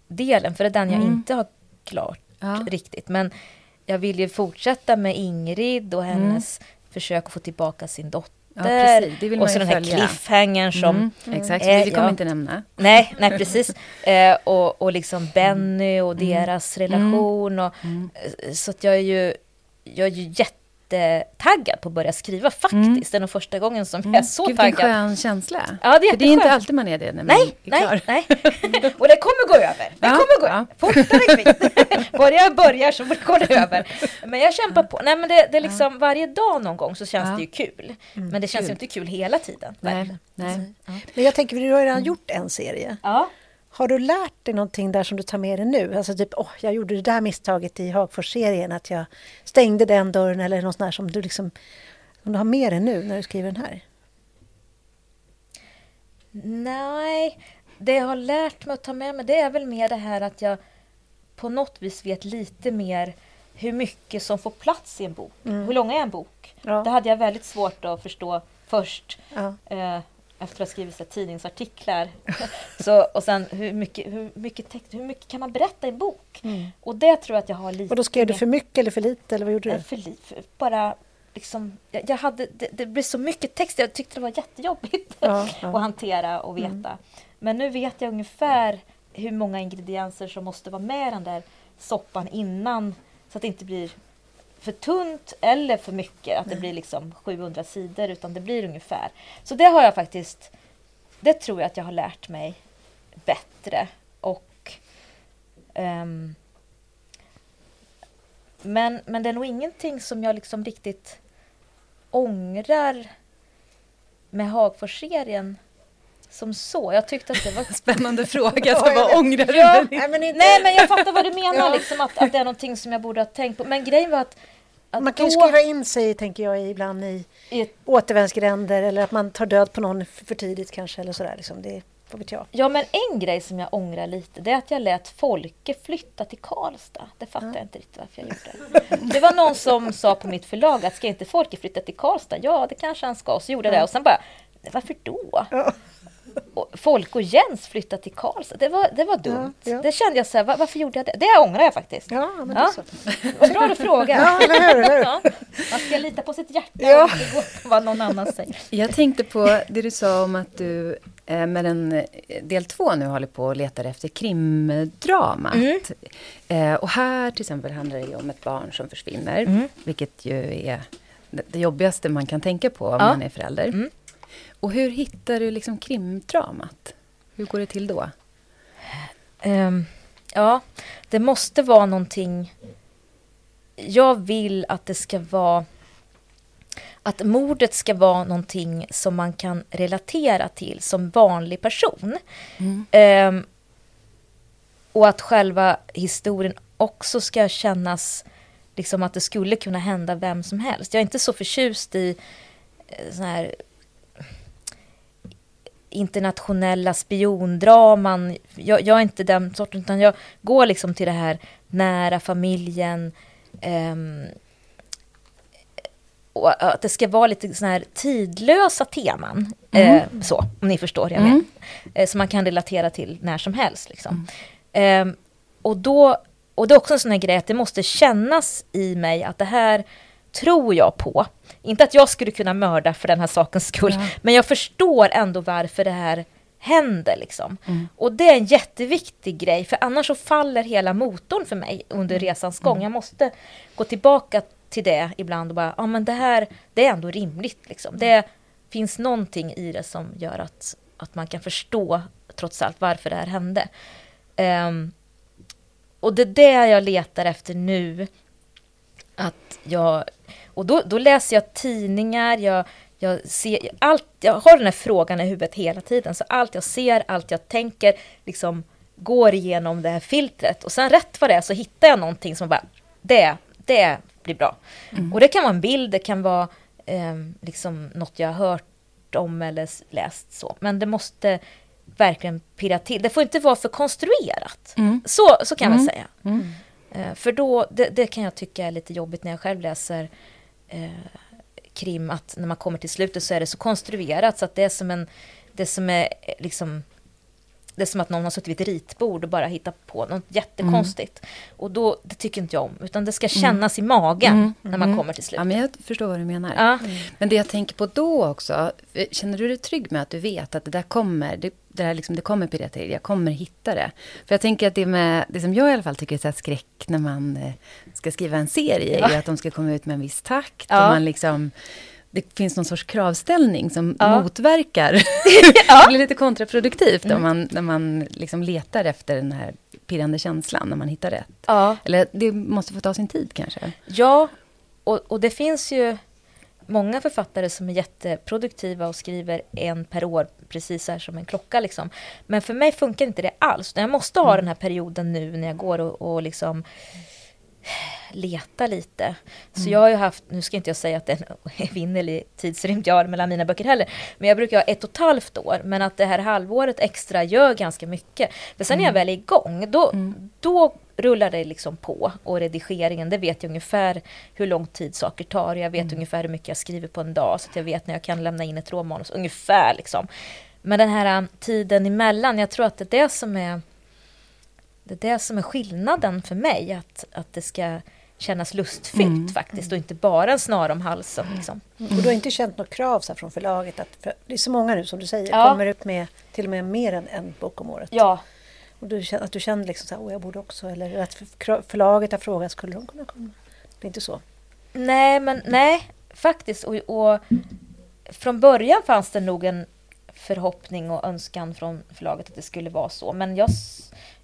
krimdelen, för det är den jag mm. inte har klart ja. riktigt. Men jag vill ju fortsätta med Ingrid och mm. hennes mm. försök att få tillbaka sin dotter. Ja, och så den här cliffhangern som... Mm. Mm. Exakt, är, vi kommer ja. inte nämna. Nej, nej [laughs] precis. Eh, och, och liksom Benny och mm. deras relation. Och, eh, Så att jag är ju, jag är ju jätte jättetaggad på att börja skriva faktiskt. Mm. Det är nog första gången som mm. jag är så Gud, taggad. Vilken skön känsla. Ja, det är, För det är inte alltid man är det när man nej, är klar. Nej, nej. [laughs] Och det kommer gå över. Det ja, kommer gå ja. fortare kvickt. [laughs] Bara jag börjar så går det över. [laughs] Men jag kämpar på. Nej, men det, det är liksom varje dag någon gång så känns ja. det ju kul. Mm, men det känns kul. ju inte kul hela tiden. Nej, nej. Men jag tänker, du har redan gjort en serie. Ja. Har du lärt dig någonting där som du tar med dig nu? Alltså typ, åh, jag gjorde det där misstaget i Hagfors-serien, att jag stängde den dörren eller något sånt där som du liksom som du har med dig nu när du skriver den här? Nej, det jag har lärt mig att ta med mig det är väl mer det här att jag på något vis vet lite mer hur mycket som får plats i en bok. Mm. Hur lång är en bok? Ja. Det hade jag väldigt svårt att förstå först. Ja. Eh, efter att ha skrivit så tidningsartiklar. [laughs] så, och sen hur mycket, hur, mycket text, hur mycket kan man berätta i en bok? Mm. Och det tror jag att jag har lite... Och då skrev du för mycket eller för lite? Eller vad gjorde du? För lite, bara liksom... Jag, jag hade, det, det, blev så mycket text, jag tyckte det var jättejobbigt ja, [laughs] ja. att hantera och veta. Mm. Men nu vet jag ungefär hur många ingredienser som måste vara med i den där soppan innan så att det inte blir för tunt eller för mycket, att det blir liksom 700 sidor, utan det blir ungefär. Så det har jag faktiskt, det tror jag att jag har lärt mig bättre. Och um, men, men det är nog ingenting som jag liksom riktigt ångrar med Hagfors-serien som så. Jag tyckte att det var... [laughs] Spännande fråga, [laughs] så vad ångrar du? Ja, nej, men inte... nej, men jag fattar vad du [laughs] menar, ja. liksom, att, att det är någonting som jag borde ha tänkt på. Men grejen var att... att man kan ju skriva in sig, tänker jag, ibland i, i ett... återvändsgränder eller att man tar död på någon för tidigt kanske, eller sådär. Liksom. Det, vad vet jag. Ja, men en grej som jag ångrar lite, det är att jag lät Folke flytta till Karlstad. Det fattar ja. jag inte riktigt varför jag gjorde. Det var någon som sa på mitt förlag att ska inte Folke flytta till Karlstad? Ja, det kanske han ska. Och så gjorde jag det och sen bara, varför då? Ja. Folk och Jens flyttade till Karlstad. Det var, det var dumt. Ja, ja. Det kände jag så här, var, varför gjorde jag det? Det ångrar jag faktiskt. Ja, men ja. Så. Vad bra du frågar. [laughs] Ja, eller hur, eller hur? Ja. Man ska lita på sitt hjärta ja. och inte gå vad någon annan säger. Jag tänkte på det du sa om att du eh, med en eh, del två nu håller på och letar efter krimdramat. Mm. Eh, och här till exempel handlar det om ett barn som försvinner. Mm. Vilket ju är det jobbigaste man kan tänka på om man är förälder. Mm. Och hur hittar du liksom krimdramat? Hur går det till då? Um, ja, det måste vara någonting jag vill att det ska vara att mordet ska vara någonting som man kan relatera till som vanlig person. Mm. Um, och att själva historien också ska kännas liksom att det skulle kunna hända vem som helst. Jag är inte så förtjust i eh, sån här internationella spiondraman. Jag, jag, är inte den sorten, utan jag går liksom till det här nära familjen. Um, och att det ska vara lite såna här tidlösa teman. Mm. Eh, så, om ni förstår. Jag mm. eh, som man kan relatera till när som helst. Liksom. Mm. Eh, och, då, och det är också en sån här grej att det måste kännas i mig att det här tror jag på. Inte att jag skulle kunna mörda för den här sakens skull, ja. men jag förstår ändå varför det här händer. Liksom. Mm. Och det är en jätteviktig grej, för annars så faller hela motorn för mig under mm. resans gång. Mm. Jag måste gå tillbaka till det ibland och bara, ja men det här, det är ändå rimligt liksom. Det finns någonting i det som gör att, att man kan förstå trots allt varför det här hände. Um, och det är det jag letar efter nu. Att jag, och då, då läser jag tidningar, jag, jag, ser, allt, jag har den här frågan i huvudet hela tiden, så allt jag ser, allt jag tänker, liksom går igenom det här filtret. Och sen rätt vad det är så hittar jag någonting som bara, det, det blir bra. Mm. Och det kan vara en bild, det kan vara eh, liksom något jag har hört om eller läst så. Men det måste verkligen pirra till. Det får inte vara för konstruerat. Mm. Så, så kan mm. jag säga. Mm. Eh, för då, det, det, kan jag tycka är lite jobbigt när jag själv läser eh, krim, att när man kommer till slutet så är det så konstruerat så att det är som en, det som är eh, liksom det är som att någon har suttit vid ett ritbord och bara hittat på något jättekonstigt. Mm. Och då, det tycker inte jag om, utan det ska mm. kännas mm. i magen mm. när man mm. kommer till slutet. Ja, men jag förstår vad du menar. Ja. Men det jag tänker på då också, känner du dig trygg med att du vet att det där kommer, det, det, där liksom, det kommer pirra till, jag kommer hitta det? För jag tänker att det, med, det som jag i alla fall tycker är så skräck när man eh, ska skriva en serie, ja. är att de ska komma ut med en viss takt. Ja. Och man liksom det finns någon sorts kravställning som ja. motverkar. [laughs] ja. det blir lite kontraproduktivt mm. om man, när man liksom letar efter den här pirrande känslan, när man hittar rätt. Ja. Eller det måste få ta sin tid kanske. Ja, och, och det finns ju många författare som är jätteproduktiva och skriver en per år, precis här som en klocka. Liksom. Men för mig funkar inte det alls. Jag måste ha mm. den här perioden nu när jag går och, och liksom leta lite. Så mm. jag har ju haft, nu ska inte jag säga att det är en [laughs] evinnerlig tidsrymd jag har mellan mina böcker heller, men jag brukar ha ett och ett halvt år, men att det här halvåret extra gör ganska mycket. För sen mm. när jag mm. väl är igång, då, mm. då rullar det liksom på och redigeringen, det vet jag ungefär hur lång tid saker tar. Jag vet mm. ungefär hur mycket jag skriver på en dag, så att jag vet när jag kan lämna in ett råmanus, ungefär liksom. Men den här um, tiden emellan, jag tror att det är det som är det är det som är skillnaden för mig, att, att det ska kännas lustfyllt mm. faktiskt och inte bara en snara om halsen. Liksom. Mm. Och du har inte känt något krav så från förlaget? Att, för det är så många nu som du säger, ja. kommer upp med till och med mer än en bok om året. Ja. Och du, att du känner liksom så här, jag borde också, eller att förlaget har frågat, skulle de kunna komma? Det är inte så? Nej, men nej, faktiskt. Och, och från början fanns det nog en förhoppning och önskan från förlaget att det skulle vara så. Men jag,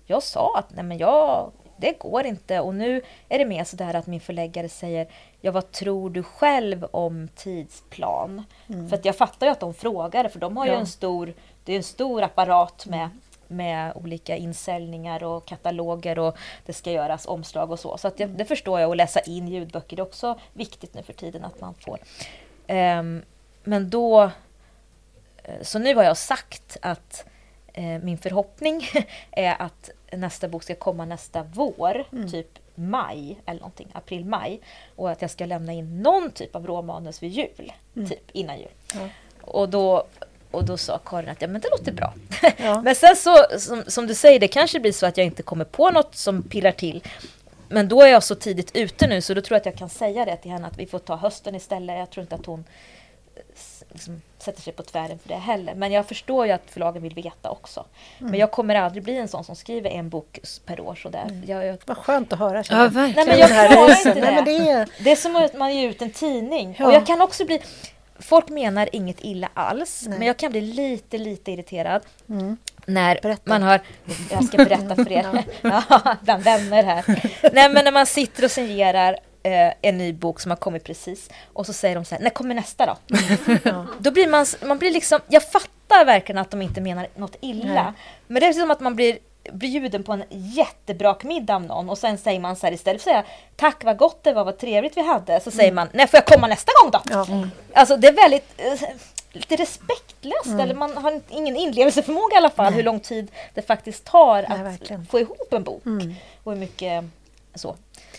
jag sa att nej men jag, det går inte. Och nu är det mer sådär att min förläggare säger Ja, vad tror du själv om tidsplan? Mm. För att jag fattar ju att de frågar, för de har ja. ju en stor, det är en stor apparat med, med olika insäljningar och kataloger och det ska göras omslag och så. Så att det, det förstår jag, och läsa in ljudböcker det är också viktigt nu för tiden att man får. Um, men då, eh, så nu har jag sagt att min förhoppning [laughs] är att nästa bok ska komma nästa vår, mm. typ maj eller någonting, april-maj. Och att jag ska lämna in någon typ av råmanus vid jul, mm. typ innan jul. Ja. Och, då, och då sa Karin att ja, men det låter bra. [laughs] Ja. men sen så, som, som, du säger, det kanske blir så att jag inte kommer på något som pillar till. Men då är jag så tidigt ute nu så då tror jag att jag kan säga det till henne att vi får ta hösten istället. Jag tror inte att hon liksom sätter sig på tvären för det heller. Men jag förstår ju att förlagen vill veta också. Mm. Men jag kommer aldrig bli en sån som skriver en bok per år. Sådär. Mm. Jag, jag... Vad skönt att höra. Ja, verkligen. Nej, men jag klarar inte det. Nej, men det, är... det är som att man ger ut en tidning. Ja. Och jag kan också bli... Folk menar inget illa alls, Nej. men jag kan bli lite, lite irriterad. Mm. När berätta. man har... Jag ska berätta för er. [laughs] [laughs] ja, bland vänner här. Nej, men när man sitter och signerar eh, en ny bok som har kommit precis och så säger de så här, när kommer nästa då? [laughs] Då blir man, man blir liksom, jag fattar verkligen att de inte menar något illa. Nej. Men det är som att man blir bjuden på en jättebra middag av någon och sen säger man så här istället för att säga tack vad gott det var, vad trevligt vi hade, så säger man nej får jag komma nästa gång då? Ja. Alltså det är väldigt eh, lite respektlöst eller man har ingen inlevelseförmåga i alla fall hur lång tid det faktiskt tar Nej, att verkligen. få ihop en bok. Mm. Och hur mycket så.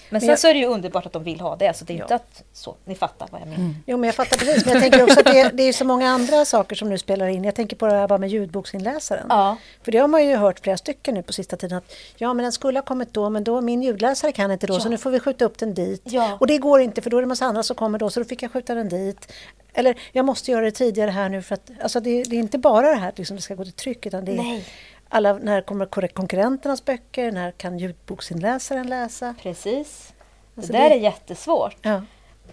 Men sen jag- så är det ju underbart att de vill ha det, så det är Ja. inte att så, ni fattar vad jag menar. Jo, men jag fattar precis. Men jag tänker också att det är, det är så många andra saker som nu spelar in. Jag tänker på det här bara med ljudboksinläsaren. Ja. För det har man ju hört flera stycken nu på sista tiden att ja, men den skulle ha kommit då, men då min ljudläsare kan inte då, så Ja. nu får vi skjuta upp den dit. Ja. Och det går inte för då är det massa andra som kommer då, så då fick jag skjuta den dit. Eller jag måste göra det tidigare här nu för att alltså det, det är inte bara det här att liksom det ska gå till tryck utan det är Nej. Alla, när kommer konkurrenternas böcker, när kan ljudboksinläsaren läsa? Precis. Alltså det där det- är jättesvårt. Ja.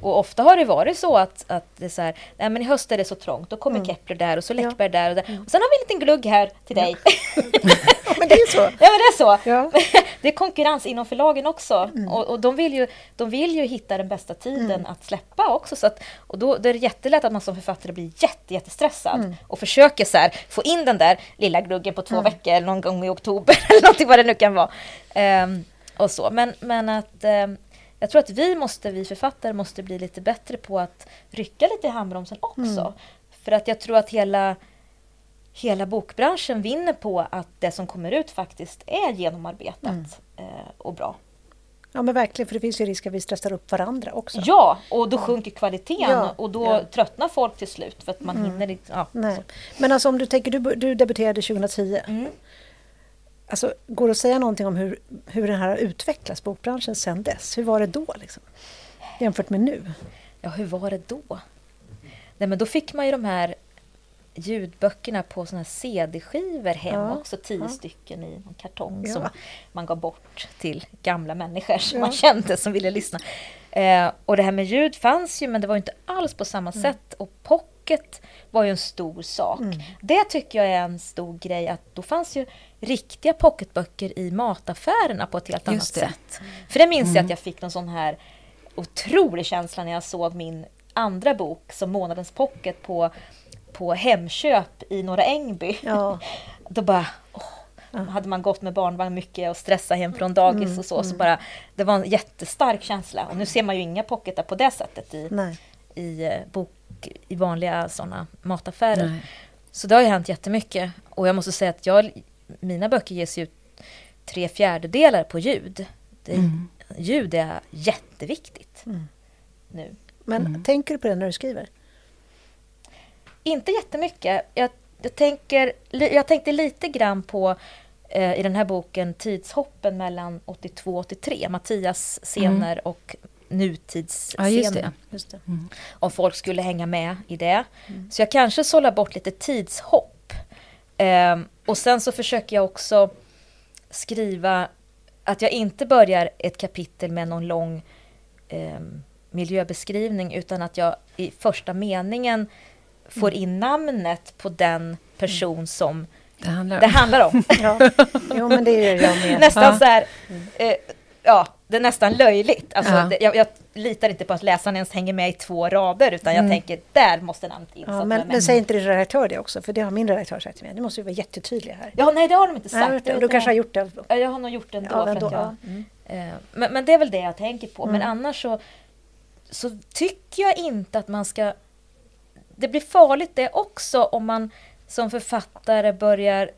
Och ofta har det varit så att, att det är så här, nej men i höst är det så trångt, då kommer Kepler där och så Läckberg där och där. Och sen har vi en liten glugg här till dig. ja, [laughs] men det är så. [laughs] Ja men det är så. Ja. [laughs] Det är konkurrens inom förlagen också. Och, och de, vill ju, de vill ju hitta den bästa tiden att släppa också. Så att, och då, då är det jättelätt att man som författare blir jätte, jättestressad och försöker så här, få in den där lilla gluggen på två veckor någon gång i oktober eller någonting vad det nu kan vara. Ehm, och så. Men, men att ehm, jag tror att vi måste, vi författare måste bli lite bättre på att rycka lite i handbromsen också. För att jag tror att hela hela bokbranschen vinner på att det som kommer ut faktiskt är genomarbetat eh, och bra. ja, men verkligen, för det finns ju risk att vi stressar upp varandra också. Ja, och då sjunker kvaliteten Ja, och då ja. Mm. tröttnar folk till slut för att man hinner inte... Ja. Nej. Men alltså om du tänker, du, du debuterade 2010. Mm. Alltså, går det att säga någonting om hur, hur den här har utvecklats, bokbranschen, sedan dess? Hur var det då? Liksom? Jämfört med nu? ja, hur var det då? Nej, men då fick man ju de här ljudböckerna på såna här CD-skivor hem Ja, också, tio ja. stycken i en kartong Ja. som man gav bort till gamla människor som man kände som ville lyssna. Eh, och det här med ljud fanns ju men det var inte alls på samma Mm. sätt och pocket var ju en stor sak. Det tycker jag är en stor grej att då fanns ju riktiga pocketböcker i mataffärerna på ett helt annat sätt. För det minns jag att jag fick någon sån här otrolig känsla när jag såg min andra bok som Månadens pocket på, på Hemköp i Norra Ängby. Ja. [laughs] Då bara, åh, hade man gått med barnvagn mycket och stressat hem från dagis Mm, och så, så bara, det var en jättestark känsla. Och nu ser man ju inga pocketar på det sättet i, Nej. i, eh, i vanliga sådana mataffärer. Nej. Så det har ju hänt jättemycket. Och jag måste säga att jag, mina böcker ges ut tre fjärdedelar på ljud. Det, Mm. Ljud är jätteviktigt Mm. nu. Men tänker du på det när du skriver? Inte jättemycket. Jag, jag, tänker, jag tänkte lite grann på eh, i den här boken tidshoppen mellan 82 och 83. Mattias scener och nutidsscener. Ja, just det. Just det. Om folk skulle hänga med i det. Så jag kanske sållar bort lite tidshopp. Ehm, och sen så försöker jag också skriva att jag inte börjar ett kapitel med någon lång ehm, miljöbeskrivning utan att jag i första meningen får in namnet på den person som Det handlar det om. handlar om. [laughs] Ja. Jo, men det är jag med. nästan Ja. så här, eh, ja, det är nästan löjligt. Alltså, Ja. det, jag, jag litar inte på att läsaren ens hänger med i två rader utan jag tänker, där måste namnet in. Ja, men, men säg inte din redaktör det också, för det har min redaktör sagt till mig. Du måste ju vara jättetydlig här. Ja, nej det har de inte Nej, sagt. Det du, du kanske har gjort det. Ja, Jag har nog gjort det ändå. Ja, ändå, jag, ja. Mm. eh, men, men det är väl det jag tänker på. Men annars så, så tycker jag inte att man ska... Det blir farligt det också om man som författare börjar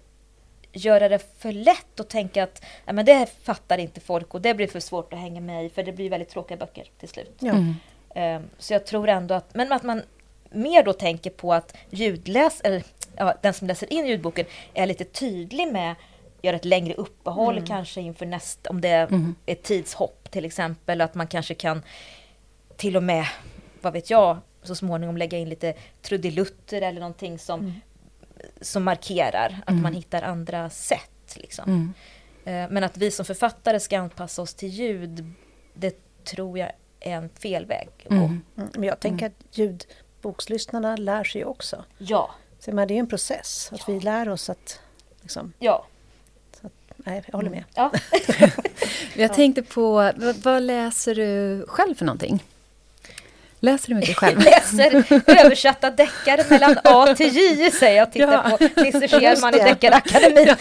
göra det för lätt och tänka att Nej, men det fattar inte folk och det blir för svårt att hänga med i för det blir väldigt tråkiga böcker till slut. Ja. Mm. Eh, Så jag tror ändå att, men att man mer då tänker på att ljudläs, eller ja, den som läser in ljudboken är lite tydlig med gör ett längre uppehåll kanske inför nästa, om det är Mm. ett tidshopp till exempel, att man kanske kan till och med, vad vet jag, så småningom lägga in lite trudelutter eller någonting som, som markerar att man hittar andra sätt. Liksom. Mm. Eh, Men att vi som författare ska anpassa oss till ljud, det tror jag är en fel väg att gå. Mm. Mm. Men jag tänker att ljudbokslyssnarna lär sig också. Ja, Så, men det är ju en process, att vi lär oss att... Liksom, ja. Nej, jag håller med. Ja. [laughs] Jag [laughs] tänkte på, vad, vad läser du själv för någonting? Läser du mycket själv? [laughs] läser översatta deckare mellan A till J, säger jag. Tittar Ja. på Nisse Scherman i. Deckarakademin.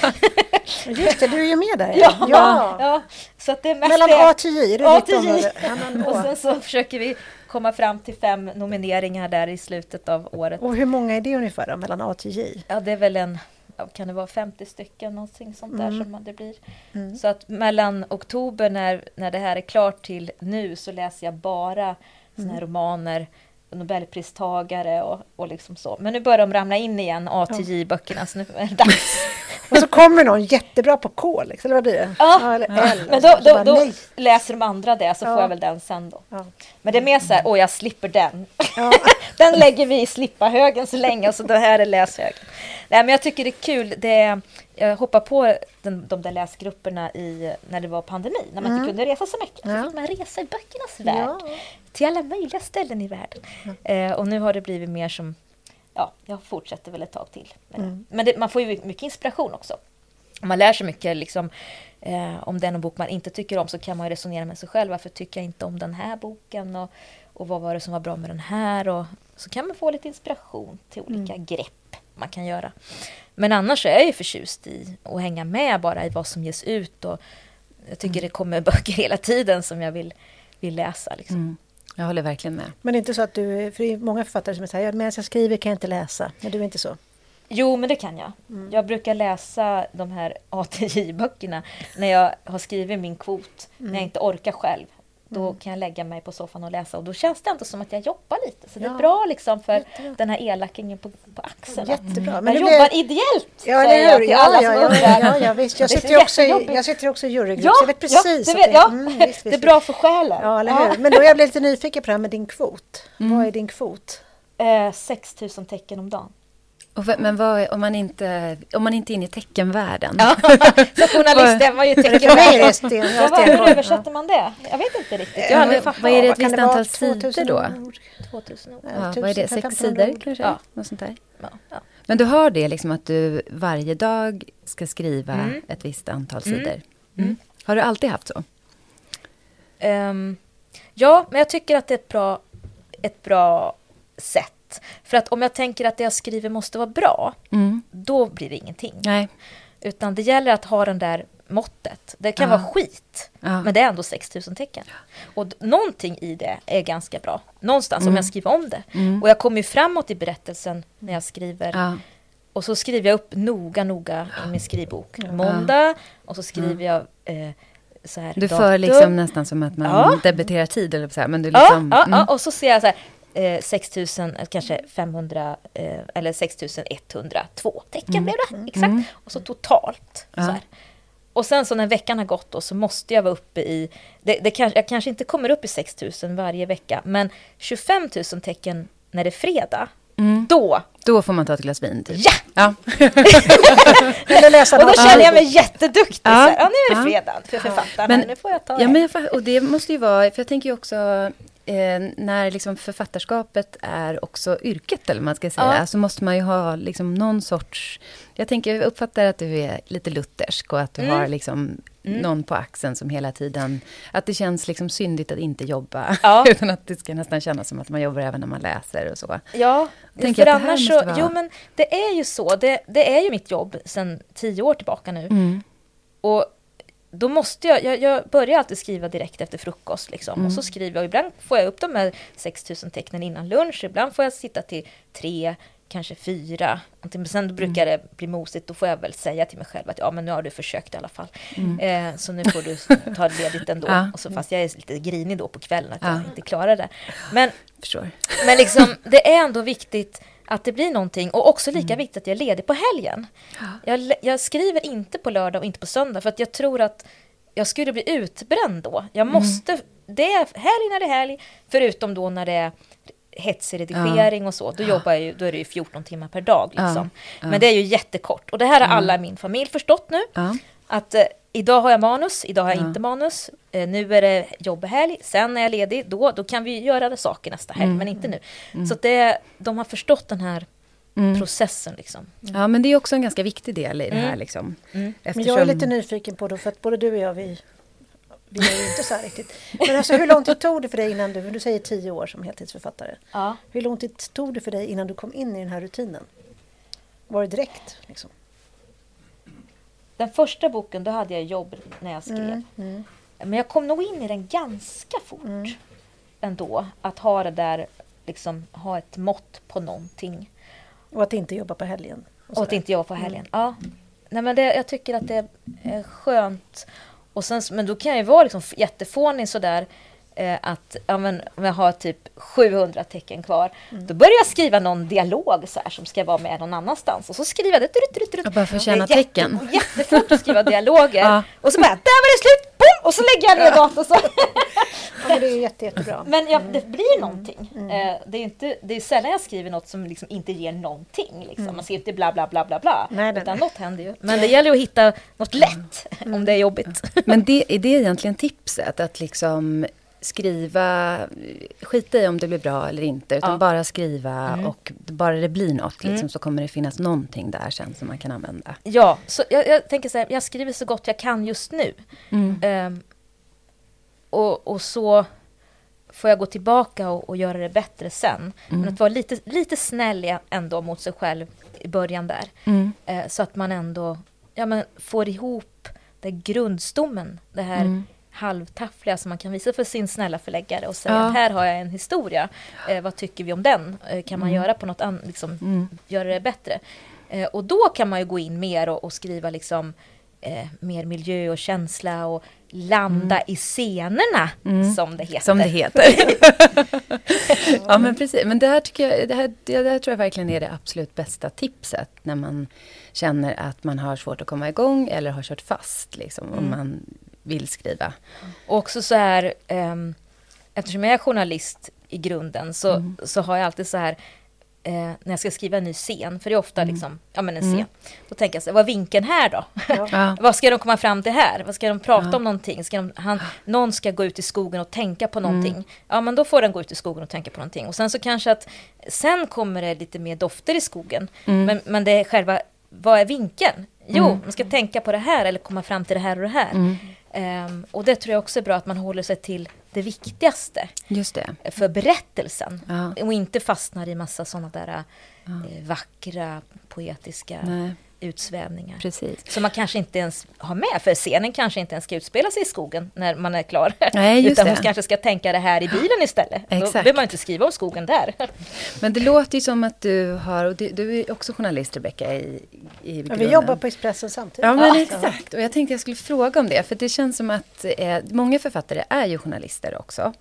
Just det, du är ju med där. Ja. ja. Ja, så att det är mest Mellan det. A till J, är det A ditt till J. [laughs] Ja, Och sen så försöker vi komma fram till fem nomineringar där i slutet av året. och hur många är det ungefär då, mellan A till J? Ja, det är väl en, ja, kan det vara 50 stycken, någonting sånt där Mm. som det blir. Mm. Så att mellan oktober när, när det här är klart till nu så läser jag bara såna Mm. här romaner, Nobelpristagare och, och liksom så. Men nu börjar de ramla in igen, A till J-böckerna, så nu är det dags. [laughs] Och så kommer någon jättebra på K, liksom, eller vad blir det? Ja. eller L. Men då, bara, då, då läser de andra det, så Ja. får jag väl den sen då. Ja. Men det är mer så här, åh jag slipper den. Ja. [laughs] den lägger vi i slippa-högen så länge så den här är läshögen. Nej men jag tycker det är kul, det jag hoppar på den, de där läsgrupperna i, när det var pandemi, när man inte kunde resa så mycket. Så Ja. fick man resa i böckernas värld, Ja. Till alla möjliga ställen i världen. Eh, och nu har det blivit mer som, ja, jag fortsätter väl ett tag till. Mm. Men det, man får ju mycket inspiration också. Man lär sig mycket liksom, eh, om någon bok man inte tycker om så kan man resonera med sig själv. Varför tycker jag inte om den här boken? Och, och vad var det som var bra med den här? Och, så kan man få lite inspiration till olika grepp man kan göra. Men annars är jag ju förtjust i att hänga med bara i vad som ges ut. Och jag tycker det kommer böcker hela tiden som jag vill, vill läsa. Liksom. Mm. Jag håller verkligen med. Men det är inte så att du, för det är många författare som säger medan jag skriver kan jag inte läsa. Men du är inte så. Jo, men det kan jag. Jag brukar läsa de här ATJ-böckerna när jag har skrivit min kvot, när jag inte orkar själv. Då kan jag lägga mig på soffan och läsa och då känns det ändå som att jag jobbar lite. Så det är bra liksom för Jättebra. den här elakingen på, på axeln. Jättebra. Jag Men det jobbar blir- ideellt, Ja, säger jag till Ja, alla ja, som ja, undrar. ja, ja, visst. Jag sitter också i, jag sitter också i jurygrupp, Ja, så jag vet precis. ja, vet, ja. mm, visst, visst, det är bra för själen. Ja, eller hur? Men då jag blir lite nyfiken på det här med din kvot. Vad är din kvot? Eh, 6000 tecken om dagen. V- men vad, om, man inte, om man inte är inne i teckenvärlden? Ja. [laughs] Så journalisten var ju För mig är tecken. det sten, Ja, vad- Hur översätter man det? Jag vet inte riktigt. Jag aldrig fattat. vad är det ett visst antal 2000 sidor då? ord? 2000 ord. Ja, vad är det? 1000, Sex 1500 sidor kanske? Ja. Något sånt där. Ja, ja. Men du har det liksom att du varje dag ska skriva Mm. ett visst antal Mm. sidor? Mm. Har du alltid haft så? Ehm, ja, men jag tycker att det är ett bra, ett bra sätt. För att om jag tänker att det jag skriver måste vara bra, Mm. då blir det ingenting. Nej. Utan det gäller att ha den där måttet. Det kan Ja. vara skit, Ja. men det är ändå 6000 tecken. Och någonting i det är ganska bra. Någonstans om Mm. jag skriver om det. Mm. Och jag kommer ju framåt i berättelsen när jag skriver. Ja. Och så skriver jag upp noga, noga i min skrivbok. Måndag, och så skriver jag eh, så här Du datum. för liksom nästan som att man Ja. debiterar tid eller så här, men du Ja, liksom... ja, mm. ja, och så ser jag så här, eh, 6000, eh, kanske 500 eh, eller 6102 tecken blev det, exakt. Mm. Och så totalt. Ja. Så här. Och sen så när veckan har gått då, så måste jag vara uppe i, det, det kanske, jag kanske inte kommer upp i 6000 varje vecka, men 25 000 tecken när det är fredag, Mm. då, Då får man ta ett glas vin, typ. ja! Ja. [laughs] Eller läsa Och då känner jag mig jätteduktig. Ja. Här, ja, nu är det fredag för författaren, Men- nu får jag ta Ja, men jag, och det måste ju vara, för jag tänker ju också eh, när liksom författarskapet är också yrket, eller vad man ska säga, Ja. så måste man ju ha liksom någon sorts... Jag tänker, jag uppfattar att du är lite luthersk och att du Mm. har liksom någon på axeln som hela tiden... Att det känns liksom syndigt att inte jobba, Ja. [laughs] utan att det ska nästan kännas som att man jobbar även när man läser och så. Ja, Tänker för att annars så, vara- jo men det är ju så, det, det är ju mitt jobb sedan tio år tillbaka nu. Mm. Och då måste jag, jag, jag börjar alltid skriva direkt efter frukost liksom. Mm. Och så skriver jag, ibland får jag upp de här 6000 tecknen innan lunch, ibland får jag sitta till tre, kanske fyra. Men sen Mm. brukar det bli mosigt, då får jag väl säga till mig själv att ja men nu har du försökt i alla fall. Eh, så nu får du [laughs] ta ledigt ändå. Mm. Ja. Och så, fast jag är lite grinig då på kvällen att Ja. jag inte klarar det. Men men liksom, det är ändå viktigt att det blir någonting och också lika viktigt att jag är ledig på helgen. Jag, jag skriver inte på lördag och inte på söndag för att jag tror att jag skulle bli utbränd då. Jag måste, det är helg när det är helg, förutom då när det är hetsig redigering och så. Då jobbar jag ju, då är det ju 14 timmar per dag liksom. Ja. Men det är ju jättekort. Och det här har alla i min familj förstått nu. Ja. Att eh, idag har jag manus, idag har jag Ja. inte manus. Eh, nu är det jobbhelg, sen är jag ledig. Då, då kan vi göra det saker nästa helg, men inte nu. Så att det, de har förstått den här mm. processen. Liksom. Ja, men det är också en ganska viktig del i det här. Liksom. Eftersom... Men jag är lite nyfiken på då, för att både du och jag, vi, vi är ju inte så här riktigt. Men alltså hur lång tid tog det för dig innan du, du säger tio år som heltidsförfattare. Ja. Hur lång tid tog det för dig innan du kom in i den här rutinen? Var det direkt? Liksom? Den första boken, då hade jag jobb när jag skrev. Mm, mm. Men jag kom nog in i den ganska fort Mm. ändå. Att ha det där, liksom ha ett mått på någonting. Och att inte jobba på helgen. Och sådär. att inte jobba på helgen. Ja. Nej, men det, jag tycker att det är skönt. Och sen, men då kan jag ju vara liksom jättefånig sådär. Eh, att ja, men, om jag har typ 700 tecken kvar. Då börjar jag skriva någon dialog så här, som ska vara med någon annanstans. Och så skriver jag det. Drut, drut, drut. Ja, bara för att är jätte- tecken. Jättefort att skriva [laughs] dialoger. Ja. Och så bara, där var det slut! Boom! Och så lägger jag ner datorn. Så. Ja, men det är jätte, jättebra. [laughs] Men ja, det blir någonting. Eh, det, är inte, det är sällan jag skriver något som liksom inte ger någonting. Liksom. Man ser inte bla bla bla bla bla. Nej, utan nej. något händer ju. Men det gäller att hitta något lätt om det är jobbigt. Men det, är det egentligen tipset? Att liksom skriva, skita i om det blir bra eller inte, utan Ja. bara skriva och bara det blir något liksom, Mm. så kommer det finnas någonting där sen som man kan använda. Ja, så jag, jag tänker så här, jag skriver så gott jag kan just nu. Mm. Ehm, och, och så får jag gå tillbaka och, och göra det bättre sen. Men att vara lite, lite snäll ändå mot sig själv i början där. Mm. Eh, så att man ändå ja, men får ihop den grundstommen, det här Mm. Halvtaffliga som man kan visa för sin snälla förläggare och säga Ja. att här har jag en historia. Eh, vad tycker vi om den? Eh, kan man göra på något annat, liksom, Mm. göra det bättre? Eh, och då kan man ju gå in mer och, och skriva liksom eh, mer miljö och känsla och landa i scenerna som det heter. Som det heter. [laughs] ja men precis. Men det här, tycker jag, det, här, det här tror jag verkligen är det absolut bästa tipset. När man känner att man har svårt att komma igång eller har kört fast. Liksom, Om man vill skriva. Och också så här, ehm, eftersom jag är journalist i grunden så, så har jag alltid så här, eh, när jag ska skriva en ny scen, för det är ofta liksom, ja men en scen, då tänker jag så här, vad är vinkeln här då? Ja. [laughs] vad ska de komma fram till här? Vad ska de prata Ja. om någonting? Ska de, han, någon ska gå ut i skogen och tänka på någonting. Ja men då får den gå ut i skogen och tänka på någonting. Och sen så kanske att, sen kommer det lite mer dofter i skogen. Men, men det är själva, vad är vinkeln? Jo, man ska tänka på det här eller komma fram till det här och det här. Ehm, och det tror jag också är bra att man håller sig till det viktigaste Just det. för berättelsen. Ja. Och inte fastnar i massa sådana där eh, vackra, poetiska Nej, utsvävningar. precis. Som man kanske inte ens har med, för scenen kanske inte ens ska utspela sig i skogen när man är klar. [laughs] Nej, just Utan det. hon kanske ska tänka det här i bilen istället. Då Exakt. behöver man inte skriva om skogen där. [laughs] Men det låter ju som att du har, och du, du är också journalist Rebecka i, i Ja, vi jobbar på Expressen samtidigt. Ja men Ja. exakt, och jag tänkte jag skulle fråga om det, för det känns som att eh, många författare är ju journalister också.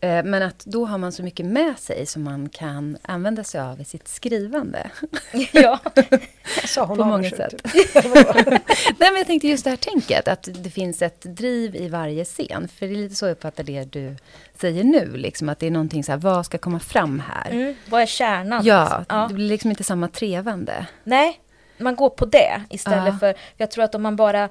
Eh, men att då har man så mycket med sig som man kan använda sig av i sitt skrivande. [laughs] ja. [laughs] Sa hon på många sätt. [laughs] Nej men jag tänkte just det här tänket, att det finns ett driv i varje scen. För det är lite så jag uppfattar det du säger nu, liksom, att det är någonting så här, vad ska komma fram här? Mm, vad är kärnan? Ja, Ja. det blir liksom inte samma trevande. Nej, man går på det istället Ja. för... Jag tror att om man bara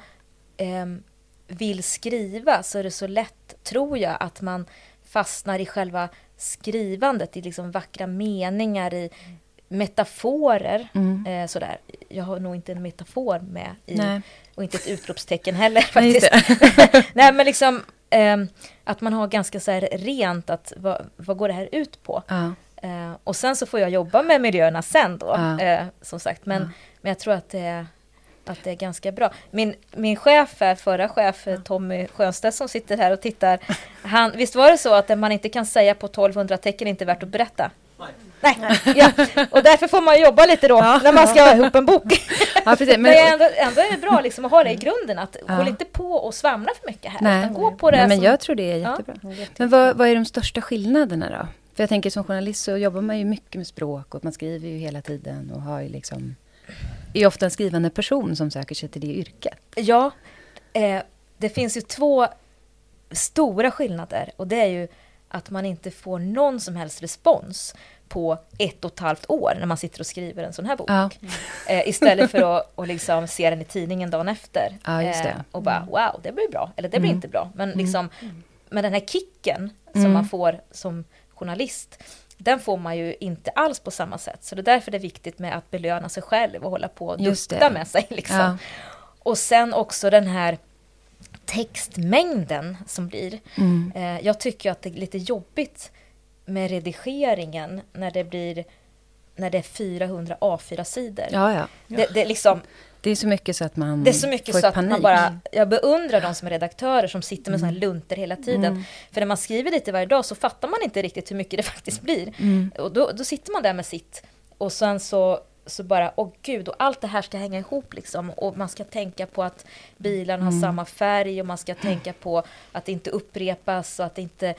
ehm, vill skriva så är det så lätt, tror jag, att man fastnar i själva skrivandet, i liksom vackra meningar, i metaforer. Eh, sådär. Jag har nog inte en metafor med i, Nej. och inte ett utropstecken heller [laughs] Nej, faktiskt. [laughs] Nej, men liksom ehm, att man har ganska så här rent, att vad, vad går det här ut på? Ja. Eh, och sen så får jag jobba med miljöerna sen då, Ja. eh, som sagt. Men, men jag tror att det, att det är ganska bra. Min, min chef, här, förra chef, Tommy Schönstedt som sitter här och tittar. Han, visst var det så att det man inte kan säga på 1200 tecken är inte värt att berätta? Nej. Ja. Och därför får man jobba lite då, när man ska ha ihop en bok. Ja, precis. Men, Men, ändå, ändå är det bra liksom att ha det i grunden, att Ja. håll inte på och svamla för mycket här. nej, Utan gå på det nej, men som- jag tror det är Ja. jättebra. Men vad, vad är de största skillnaderna då? För jag tänker som journalist så jobbar man ju mycket med språk och man skriver ju hela tiden och har ju liksom... är ofta en skrivande person som söker sig till det yrket. Ja, eh, det finns ju två stora skillnader och det är ju att man inte får någon som helst respons på ett och ett halvt år när man sitter och skriver en sån här bok. Ja. Eh, istället för att och liksom se den i tidningen dagen efter. Ja, just det. Eh, och bara wow, det blir bra. Eller det blir Mm. inte bra. Men liksom med den här kicken som Mm. man får som journalist. Den får man ju inte alls på samma sätt. Så det är därför det är viktigt med att belöna sig själv och hålla på och dutta med sig. [laughs] Liksom. Ja. Och sen också den här textmängden som blir. Mm. Eh, jag tycker att det är lite jobbigt med redigeringen när det blir när det är 400 A4-sidor. Ja, ja. Det, det, är liksom, Det är så mycket så att man det är så mycket så att panik. man bara... Jag beundrar de som är redaktörer som sitter med Mm. här lunter hela tiden. För när man skriver lite varje dag så fattar man inte riktigt hur mycket det [laughs] faktiskt blir. Mm. Och då, då sitter man där med sitt och sen så, så bara, åh gud, och allt det här ska hänga ihop liksom. Och man ska tänka på att bilarna Mm. har samma färg och man ska tänka på att det inte upprepas och att det inte...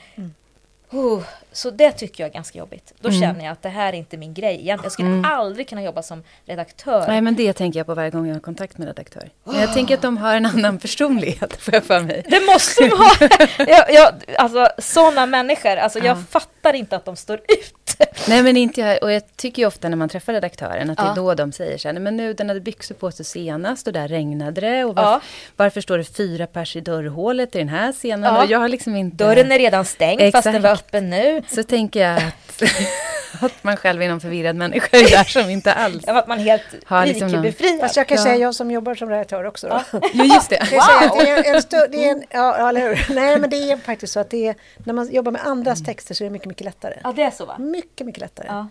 Oh, så det tycker jag är ganska jobbigt. Då Mm. känner jag att det här är inte min grej egentligen. Jag skulle aldrig kunna jobba som redaktör. Nej, men det tänker jag på varje gång jag har kontakt med redaktör. Men jag tänker att de har en annan personlighet, får jag för mig. Det måste de ha! [laughs] jag, jag, alltså sådana människor, alltså, jag Ja. fattar inte att de står ut. [laughs] Nej, men inte jag. Och jag tycker ju ofta när man träffar redaktören att det Ja. är då de säger så här, "Nej, men nu den hade byxor på sig senast och där regnade det. Och varför, Ja. varför står det fyra pers i dörrhålet i den här scenen? Ja. Och jag har liksom inte... Dörren är redan stängd fast den var Exakt. öppen nu. Så tänker jag att, [laughs] att man själv är någon förvirrad människa där som inte alls... Ja, Att man är helt Har liksom någon- rikebefriad. Fast jag kan Ja. säga jag som jobbar som redaktör också. Då. Jo, just det. Jag kan säga att det är en stö- det är en, ja, ja, eller hur? [laughs] Nej, men det är faktiskt så att det är, när man jobbar med andras texter så är det mycket, mycket lättare. Ja, det är så va? Mycket, mycket lättare. Ja.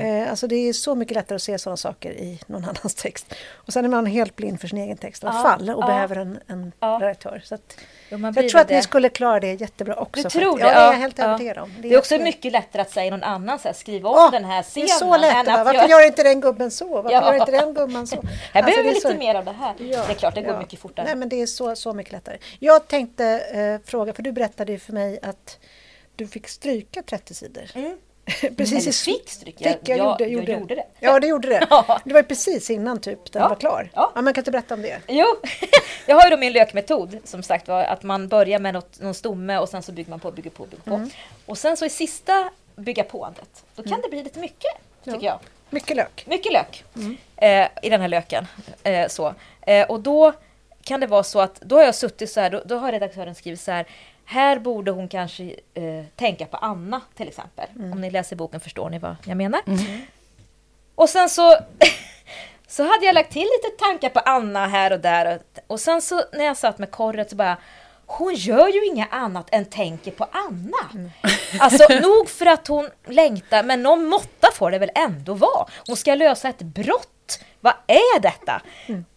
Eh, alltså det är så mycket lättare att se sådana saker i någon annans text. Och sen är man helt blind för sin egen text i alla Ja, fall och ja. behöver en, en Ja. redaktör. Så att, Jo, jag tror att det. ni skulle klara det jättebra också. Du tror det? Ja, det är jag Ja, helt ja. övertygad om. Det är också mycket lättare att säga någon annan så här, skriva om Åh, den här Det scenen. är så lätt. att att Varför göra- gör inte den gubben så? Varför Ja. gör inte den gumman så? [laughs] Här Alltså, behöver det vi lite så- mer av det här. Ja, det är klart, det går ja. mycket fortare. Nej, men det är så, så mycket lättare. Jag tänkte eh, fråga, för du berättade ju för mig att du fick stryka 30 sidor. Mm. [laughs] precis Eller fick stryk. Jag- Fick, jag, jag- gjorde, jag gjorde. det. Ja, det gjorde det. [laughs] Det var ju precis innan typ den Ja. var klar. Ja. Ja, man kan inte berätta om det. Jo, [laughs] jag har ju då min lökmetod som sagt var att man börjar med något, någon stomme och sen så bygger man på, bygger på, bygger på. Mm. Och sen så i sista bygga påandet, då kan det bli lite mycket, tycker Ja. jag. Mycket lök. Mycket lök Mm. eh, i den här löken. Eh, så. Eh, och då kan det vara så att då har jag suttit så här, då, då har redaktören skrivit så här här borde hon kanske eh, tänka på Anna till exempel. Mm. Om ni läser boken förstår ni vad jag menar. Och sen så, [laughs] så hade jag lagt till lite tankar på Anna här och där. Och, och sen så när jag satt med korret så bara hon gör ju inget annat än tänker på Anna. [laughs] Alltså nog för att hon längtar, men någon måtta får det väl ändå vara. Hon ska lösa ett brott. Vad är detta?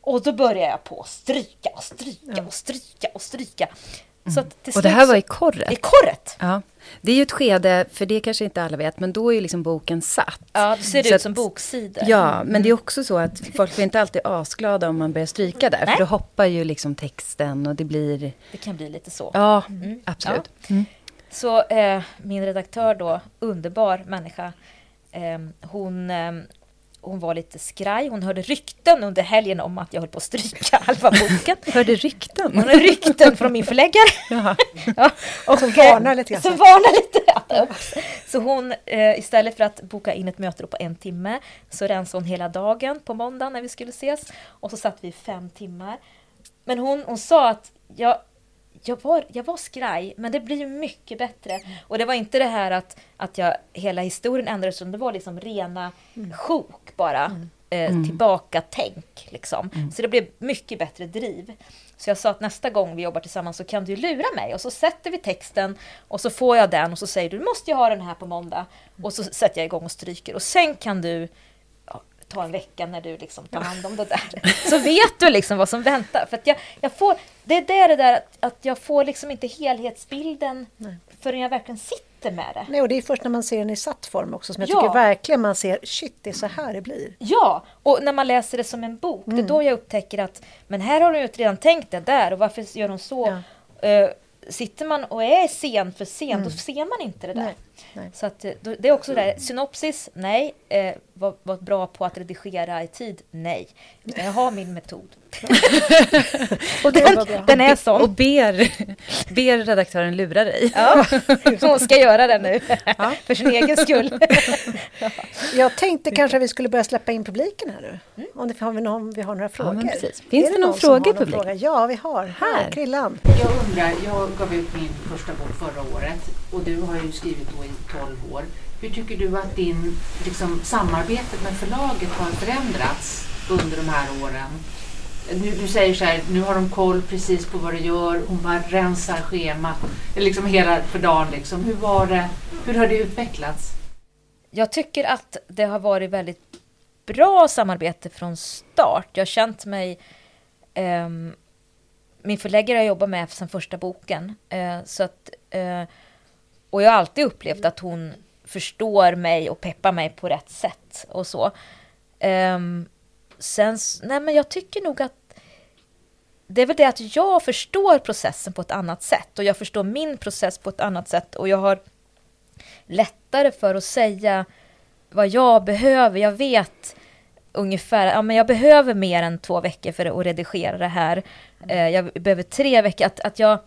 Och då börjar jag på att stryka och stryka och stryka och stryka. Så att till Och det här var i korret. i korret. Ja. Det är ju ett skede, för det kanske inte alla vet, men då är ju liksom boken satt. Ja, det ser Så ut att- som boksidor. Ja, men det är också så att folk blir inte alltid asglada om man börjar stryka där. Nej. För då hoppar ju liksom texten och det blir... Det kan bli lite så. Ja, Mm. absolut. Så eh, min redaktör då, underbar människa, eh, hon, eh, hon var lite skraj. Hon hörde rykten under helgen om att jag höll på att stryka [laughs] halva boken. Hörde rykten. Hon hörde rykten från min förläggare. [laughs] Jaha. Ja, och Som varnar lite grann. Som varnar lite. Så hon, eh, istället för att boka in ett möte på en timme, så rensade hon hela dagen på måndag när vi skulle ses. Och så satt vi fem timmar. Men hon, hon sa att jag, jag, var, jag var skraj, men det blir ju mycket bättre. Och det var inte det här att, att jag, hela historien ändrades, utan det var liksom rena sjok bara. Eh, Tillbaka tänk liksom. Så det blev mycket bättre driv. Så jag sa att nästa gång vi jobbar tillsammans så kan du lura mig och så sätter vi texten och så får jag den och så säger du du måste jag ha den här på måndag. Och så sätter jag igång och stryker och sen kan du ta en vecka när du liksom tar hand om det där. [laughs] Så vet du liksom vad som väntar. För jag, jag får, det är där det där att, att jag får liksom inte helhetsbilden förrän jag verkligen sitter med det. Nej, och det är först när man ser den i satt form också som jag Ja. tycker verkligen man ser, shit det är så här det blir. Ja, och när man läser det som en bok, det är då jag upptäcker att men här har hon ju redan tänkt det där och varför gör hon så? Eh, sitter man och är sen för sen, då ser man inte det där. Nej, nej. Så att, eh, då- det är också det där, synopsis, nej. Eh, var, var bra på att redigera i tid, nej. Jag har min metod. [laughs] och den, den är sån. Och ber ber redaktören lura dig. Ja, hon ska göra det nu. Ja. För sin egen skull. [laughs] Jag tänkte kanske att vi skulle börja släppa in publiken här nu. Mm. Om, det, har vi någon, vi har några frågor. Ja, Finns det, det någon fråga i publiken? Fråga? Ja, vi har. Här, Krillan. Jag undrar, jag gav ut min första bok förra året och du har ju skrivit då i 12 år. Hur tycker du att din liksom, samarbetet med förlaget har förändrats under de här åren? Nu, du säger så här, nu har de koll precis på vad du gör, hon bara rensar schemat liksom hela för dagen. Liksom. Hur, var det, hur har det utvecklats? Jag tycker att det har varit väldigt bra samarbete från start. Jag har känt mig... Eh, min förläggare har jobbat med sedan första boken. Eh, så att, eh, och jag har alltid upplevt att hon förstår mig och peppar mig på rätt sätt och så. Um, sen, nej men jag tycker nog att det är väl det att jag förstår processen på ett annat sätt och jag förstår min process på ett annat sätt och jag har lättare för att säga vad jag behöver. Jag vet ungefär, ja men jag behöver mer än två veckor för att redigera det här. Uh, jag behöver tre veckor, att, att jag,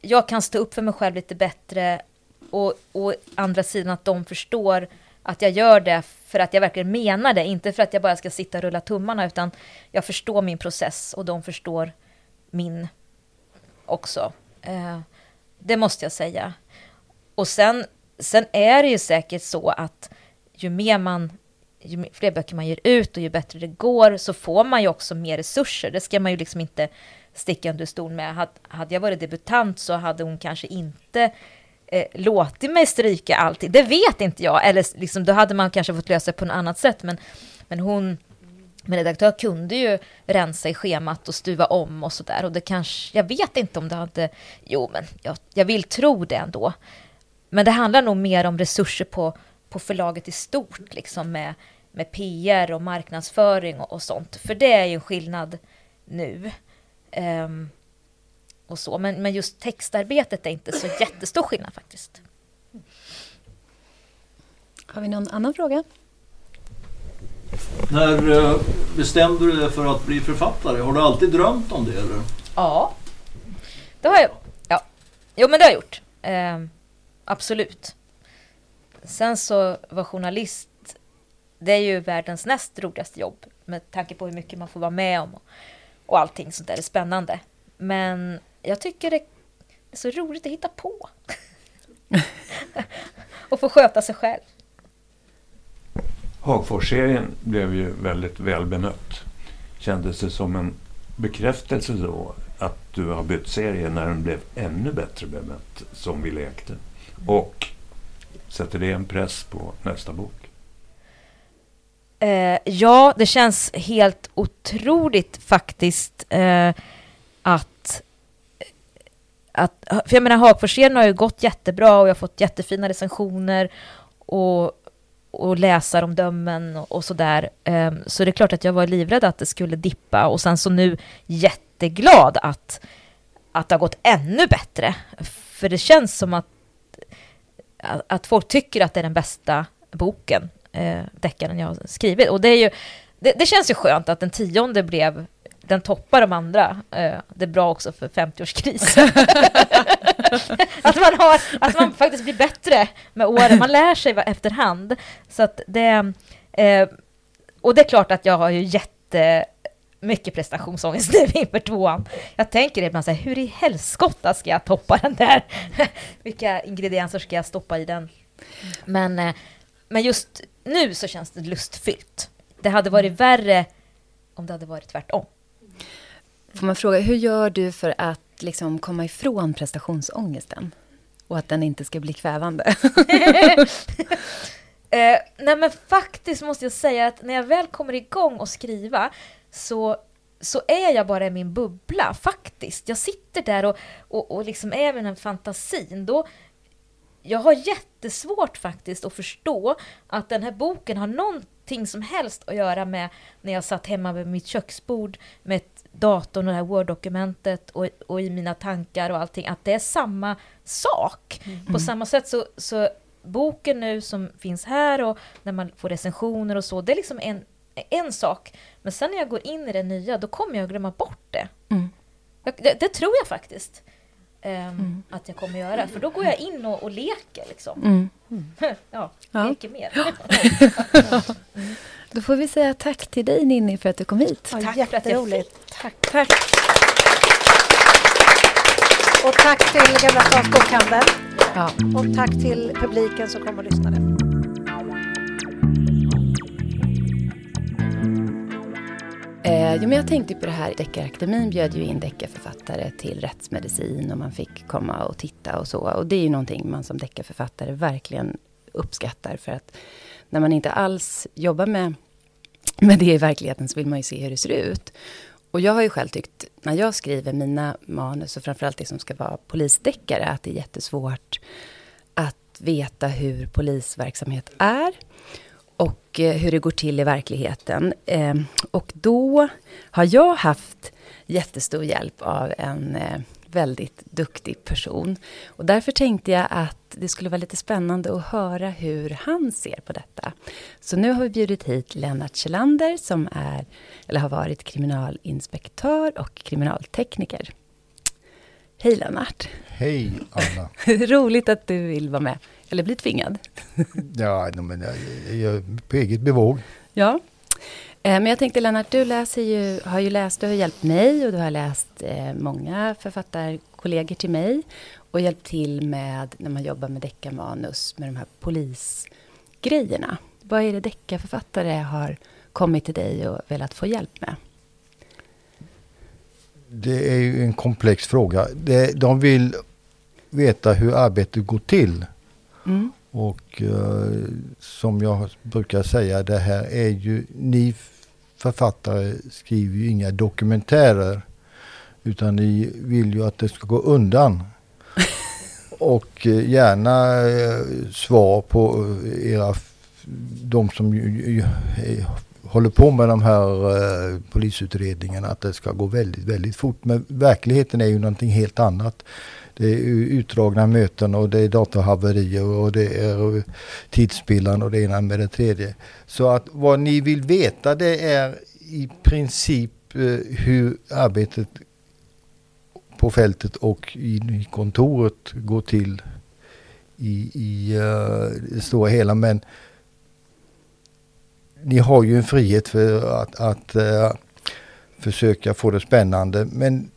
jag kan stå upp för mig själv lite bättre och, å andra sidan att de förstår att jag gör det för att jag verkligen menar det, inte för att jag bara ska sitta och rulla tummarna, utan jag förstår min process och de förstår min också. Eh, det måste jag säga. Och sen, sen är det ju säkert så att ju mer man ju fler böcker man ger ut och ju bättre det går så får man ju också mer resurser. Det ska man ju liksom inte sticka under stol med. Hade jag varit debutant så hade hon kanske inte eh, låtit mig stryka allting. Det vet inte jag. Eller liksom, då hade man kanske fått lösa det på något annat sätt. Men, men hon, min redaktör kunde ju rensa i schemat och stuva om och sådär. Och det kanske, jag vet inte om det hade, jo men jag, jag vill tro det ändå. Men det handlar nog mer om resurser på, på förlaget i stort, liksom med, med PR och marknadsföring och, och sånt. För det är ju en skillnad nu. Um, och så. Men, men just textarbetet är inte så jättestor skillnad faktiskt. Har vi någon annan fråga? När eh, bestämde du dig för att bli författare? Har du alltid drömt om det? Eller? Ja, det har jag. Ja. Jo, men det har jag gjort. Eh, absolut. Sen så var journalist, det är ju världens näst roligaste jobb med tanke på hur mycket man får vara med om och, och allting sånt där. Är spännande. Men jag tycker det är så roligt att hitta på. [laughs] och få sköta sig själv. Hagfors-serien blev ju väldigt väl bemött. Kändes det som en bekräftelse då att du har bytt serie när den blev ännu bättre bemött, som vi lekte? Och sätter det en press på nästa bok? Eh, ja, det känns helt otroligt faktiskt eh, att eh, att, för jag menar Hagforsserien har ju gått jättebra och jag har fått jättefina recensioner och, och läsaromdömen och, och sådär. Eh, så det är klart att jag var livrädd att det skulle dippa och sen så nu jätteglad att, att det har gått ännu bättre. För det känns som att, att folk tycker att det är den bästa boken, eh, deckaren jag har skrivit. Och det, är ju, det, det känns ju skönt att den tionde blev den toppar de andra. Eh, det är bra också för 50-årskrisen. [laughs] att, man har, att man faktiskt blir bättre med åren. Man lär sig efterhand. Så att det, eh, och det är klart att jag har ju jättemycket prestationsångest [laughs] nu inför tvåan. Jag tänker ibland så här, hur i helskotta ska jag toppa den där? [laughs] Vilka ingredienser ska jag stoppa i den? Men, eh, men just nu så känns det lustfyllt. Det hade varit värre om det hade varit tvärtom. Får man fråga, hur gör du för att liksom komma ifrån prestationsångesten? Och att den inte ska bli kvävande? [laughs] eh, nej men faktiskt måste jag säga att när jag väl kommer igång och skriva så, så är jag bara i min bubbla, faktiskt. Jag sitter där och, och, och liksom är med den fantasin. Då, jag har jättesvårt faktiskt att förstå att den här boken har någonting som helst att göra med när jag satt hemma vid mitt köksbord med datorn och det här Word-dokumentet och, och, i mina tankar och allting, att det är samma sak. Mm. På samma sätt så, så boken nu som finns här och när man får recensioner och så, det är liksom en, en sak. Men sen när jag går in i det nya, då kommer jag glömma bort det. Mm. Jag, det, det, tror jag faktiskt. Ehm, att jag kommer göra. För då går jag in och, och leker liksom. Mm. [laughs] Ja, Ja. leker mer. [laughs] Då får vi säga tack till dig Ninni för att du kom hit. Ja, Tack för att jag jätteroligt. Tack. Tack. Och tack till Gamla Stans Bokhandel. Ja. Och tack till publiken som kom och lyssnade. Eh, jo, men jag tänkte på det här, Deckarakademin bjöd ju in deckarförfattare till rättsmedicin och man fick komma och titta och så. Och det är ju någonting man som deckarförfattare verkligen uppskattar för att när man inte alls jobbar med, med det i verkligheten så vill man ju se hur det ser ut. Och jag har ju själv tyckt, när jag skriver mina manus och framförallt det som ska vara polisdeckare, att det är jättesvårt att veta hur polisverksamhet är och eh, hur det går till i verkligheten. Eh, och då har jag haft jättestor hjälp av en eh, väldigt duktig person. Och därför tänkte jag att det skulle vara lite spännande att höra hur han ser på detta. Så nu har vi bjudit hit Lennart Kjellander som är, eller har varit kriminalinspektör och kriminaltekniker. Hej Lennart! Hej Anna. [laughs] Roligt att du vill vara med. Eller bli tvingad. [laughs] Ja, men jag, jag är på eget bevåg. Ja. Eh, Men jag tänkte Lennart, du läser ju, har ju läst, du har hjälpt mig och du har läst eh, många författarkollegor till mig och hjälpt till med när man jobbar med deckarmanus med de här polisgrejerna. Vad är det deckarförfattare har kommit till dig och velat få hjälp med? Det är ju en komplex fråga. De vill veta hur arbetet går till. Mm. Och eh, som jag brukar säga, det här är ju, ni författare skriver ju inga dokumentärer. Utan ni vill ju att det ska gå undan. [laughs] Och eh, gärna eh, svar på eh, era, de som ju, ju, håller på med de här eh, polisutredningarna, att det ska gå väldigt, väldigt fort. Men verkligheten är ju någonting helt annat. Det är utdragna möten och det är datorhaverier och det är tidsspillan och det ena med det tredje. Så att vad ni vill veta det är i princip eh, hur arbetet på fältet och i, kontoret går till i, i eh, det stora hela. Men ni har ju en frihet för att, att eh, försöka få det spännande. Men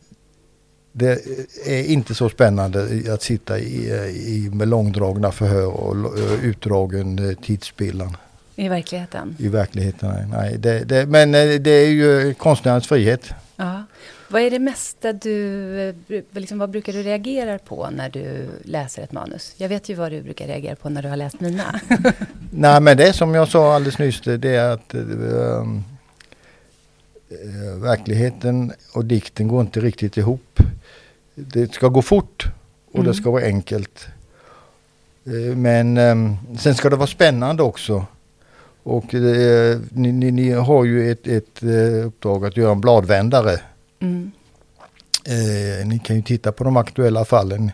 det är inte så spännande att sitta i, i, med långdragna förhör och utdragen eh, tidsspillan I verkligheten? i verkligheten. Nej, det, det, men eh, det är ju konstnärens frihet. Ja. Vad är det mesta du, eh, liksom, vad brukar du reagera på när du läser ett manus? Jag vet ju vad du brukar reagera på när du har läst mina. [laughs] Nej men det är som jag sa alldeles nyss det, är att eh, verkligheten och dikten går inte riktigt ihop. Det ska gå fort och Mm. det ska vara enkelt. Eh, men eh, sen ska det vara spännande också. Och eh, ni, ni, ni har ju ett, ett eh, uppdrag att göra en bladvändare. Mm. Eh, ni kan ju titta på de aktuella fallen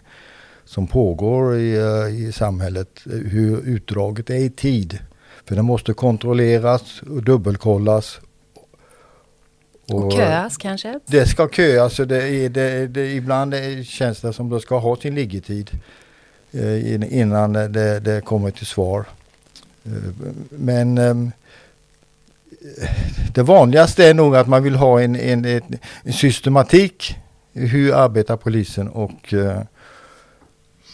som pågår i, i samhället. Hur utdraget är i tid. För det måste kontrolleras och dubbelkollas. Och köas kanske? Det ska köas. så Det är, det, det, ibland känns det som det ska ha sin liggetid. Eh, in- innan det, det kommer till svar. Eh, men ehm, det vanligaste är nog att man vill ha en, en, en, systematik. Hur arbetar polisen och eh,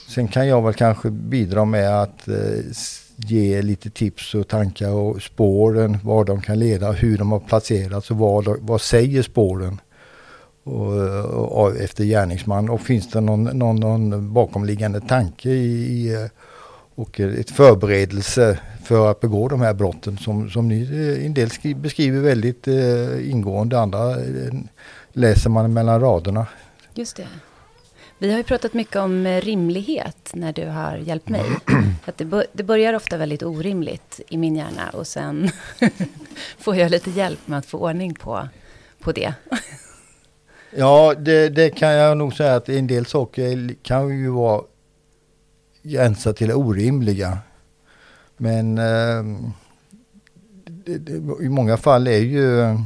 sen kan jag väl kanske bidra med att ge lite tips och tankar och spåren, var de kan leda, hur de har placerats och vad, vad säger spåren och, och, och efter gärningsman och finns det någon, någon, någon bakomliggande tanke i, i och ett förberedelse för att begå de här brotten som, som ni eh, en del beskriver väldigt eh, ingående, andra eh, läser man mellan raderna. Just det. Vi har ju pratat mycket om eh, rimlighet när du har hjälpt mig. [clears throat] Att det, det börjar ofta väldigt orimligt i min hjärna och sen [laughs] får jag lite hjälp med att få ordning på, på det. [laughs] Ja, det, det kan jag nog säga att en del saker kan ju vara gränsa till orimliga. Men det, det, i många fall är ju,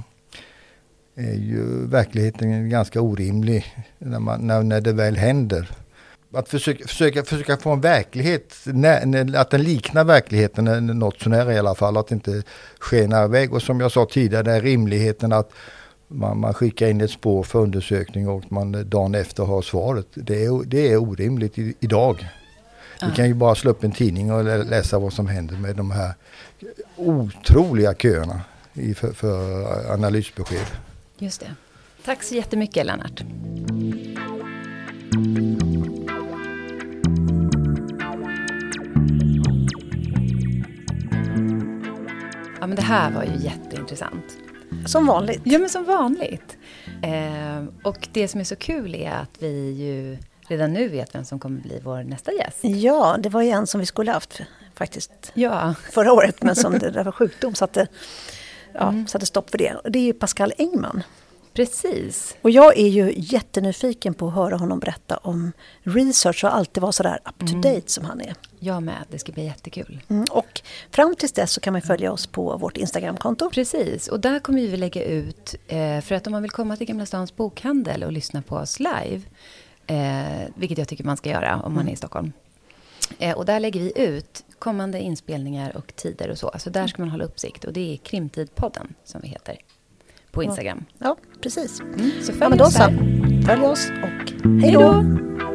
är ju verkligheten ganska orimlig när, man, när, när det väl händer. att försöka, försöka, försöka få en verklighet, nä, nä, att den liknar verkligheten något sånär i alla fall, att inte skenar iväg. Och som jag sa tidigare, den rimligheten att man, man skickar in ett spår för undersökning och man dagen efter har svaret. Det är, det är orimligt i, idag. Vi kan ju bara slå upp en tidning och läsa vad som händer med de här otroliga köerna för analysbesked. Just det. Tack så jättemycket Lennart. Ja, men det här var ju jätteintressant. Som vanligt. Ja, men som vanligt. Eh, och det som är så kul är att vi ju redan nu vet vem som kommer bli vår nästa gäst. Ja, det var ju en som vi skulle haft faktiskt ja. förra året, men som det, det var sjukdom satte, ja, mm. satte stopp för det. Och det är ju Pascal Engman. Precis. Och jag är ju jättenyfiken på att höra honom berätta om research och alltid vara sådär up to mm. date mm. som han är. Jag med, det ska bli jättekul. Mm, och fram tills dess så kan man följa oss på vårt Instagramkonto. Precis, och där kommer vi lägga ut, eh, för att om man vill komma till Gamla Stans bokhandel och lyssna på oss live, eh, vilket jag tycker man ska göra om man är i Stockholm. Eh, och där lägger vi ut kommande inspelningar och tider och så. Så där ska man hålla uppsikt. Och det är Krimtidpodden som vi heter på Instagram. Ja, precis. Mm, så följ ja, oss där. Följ oss och hej då!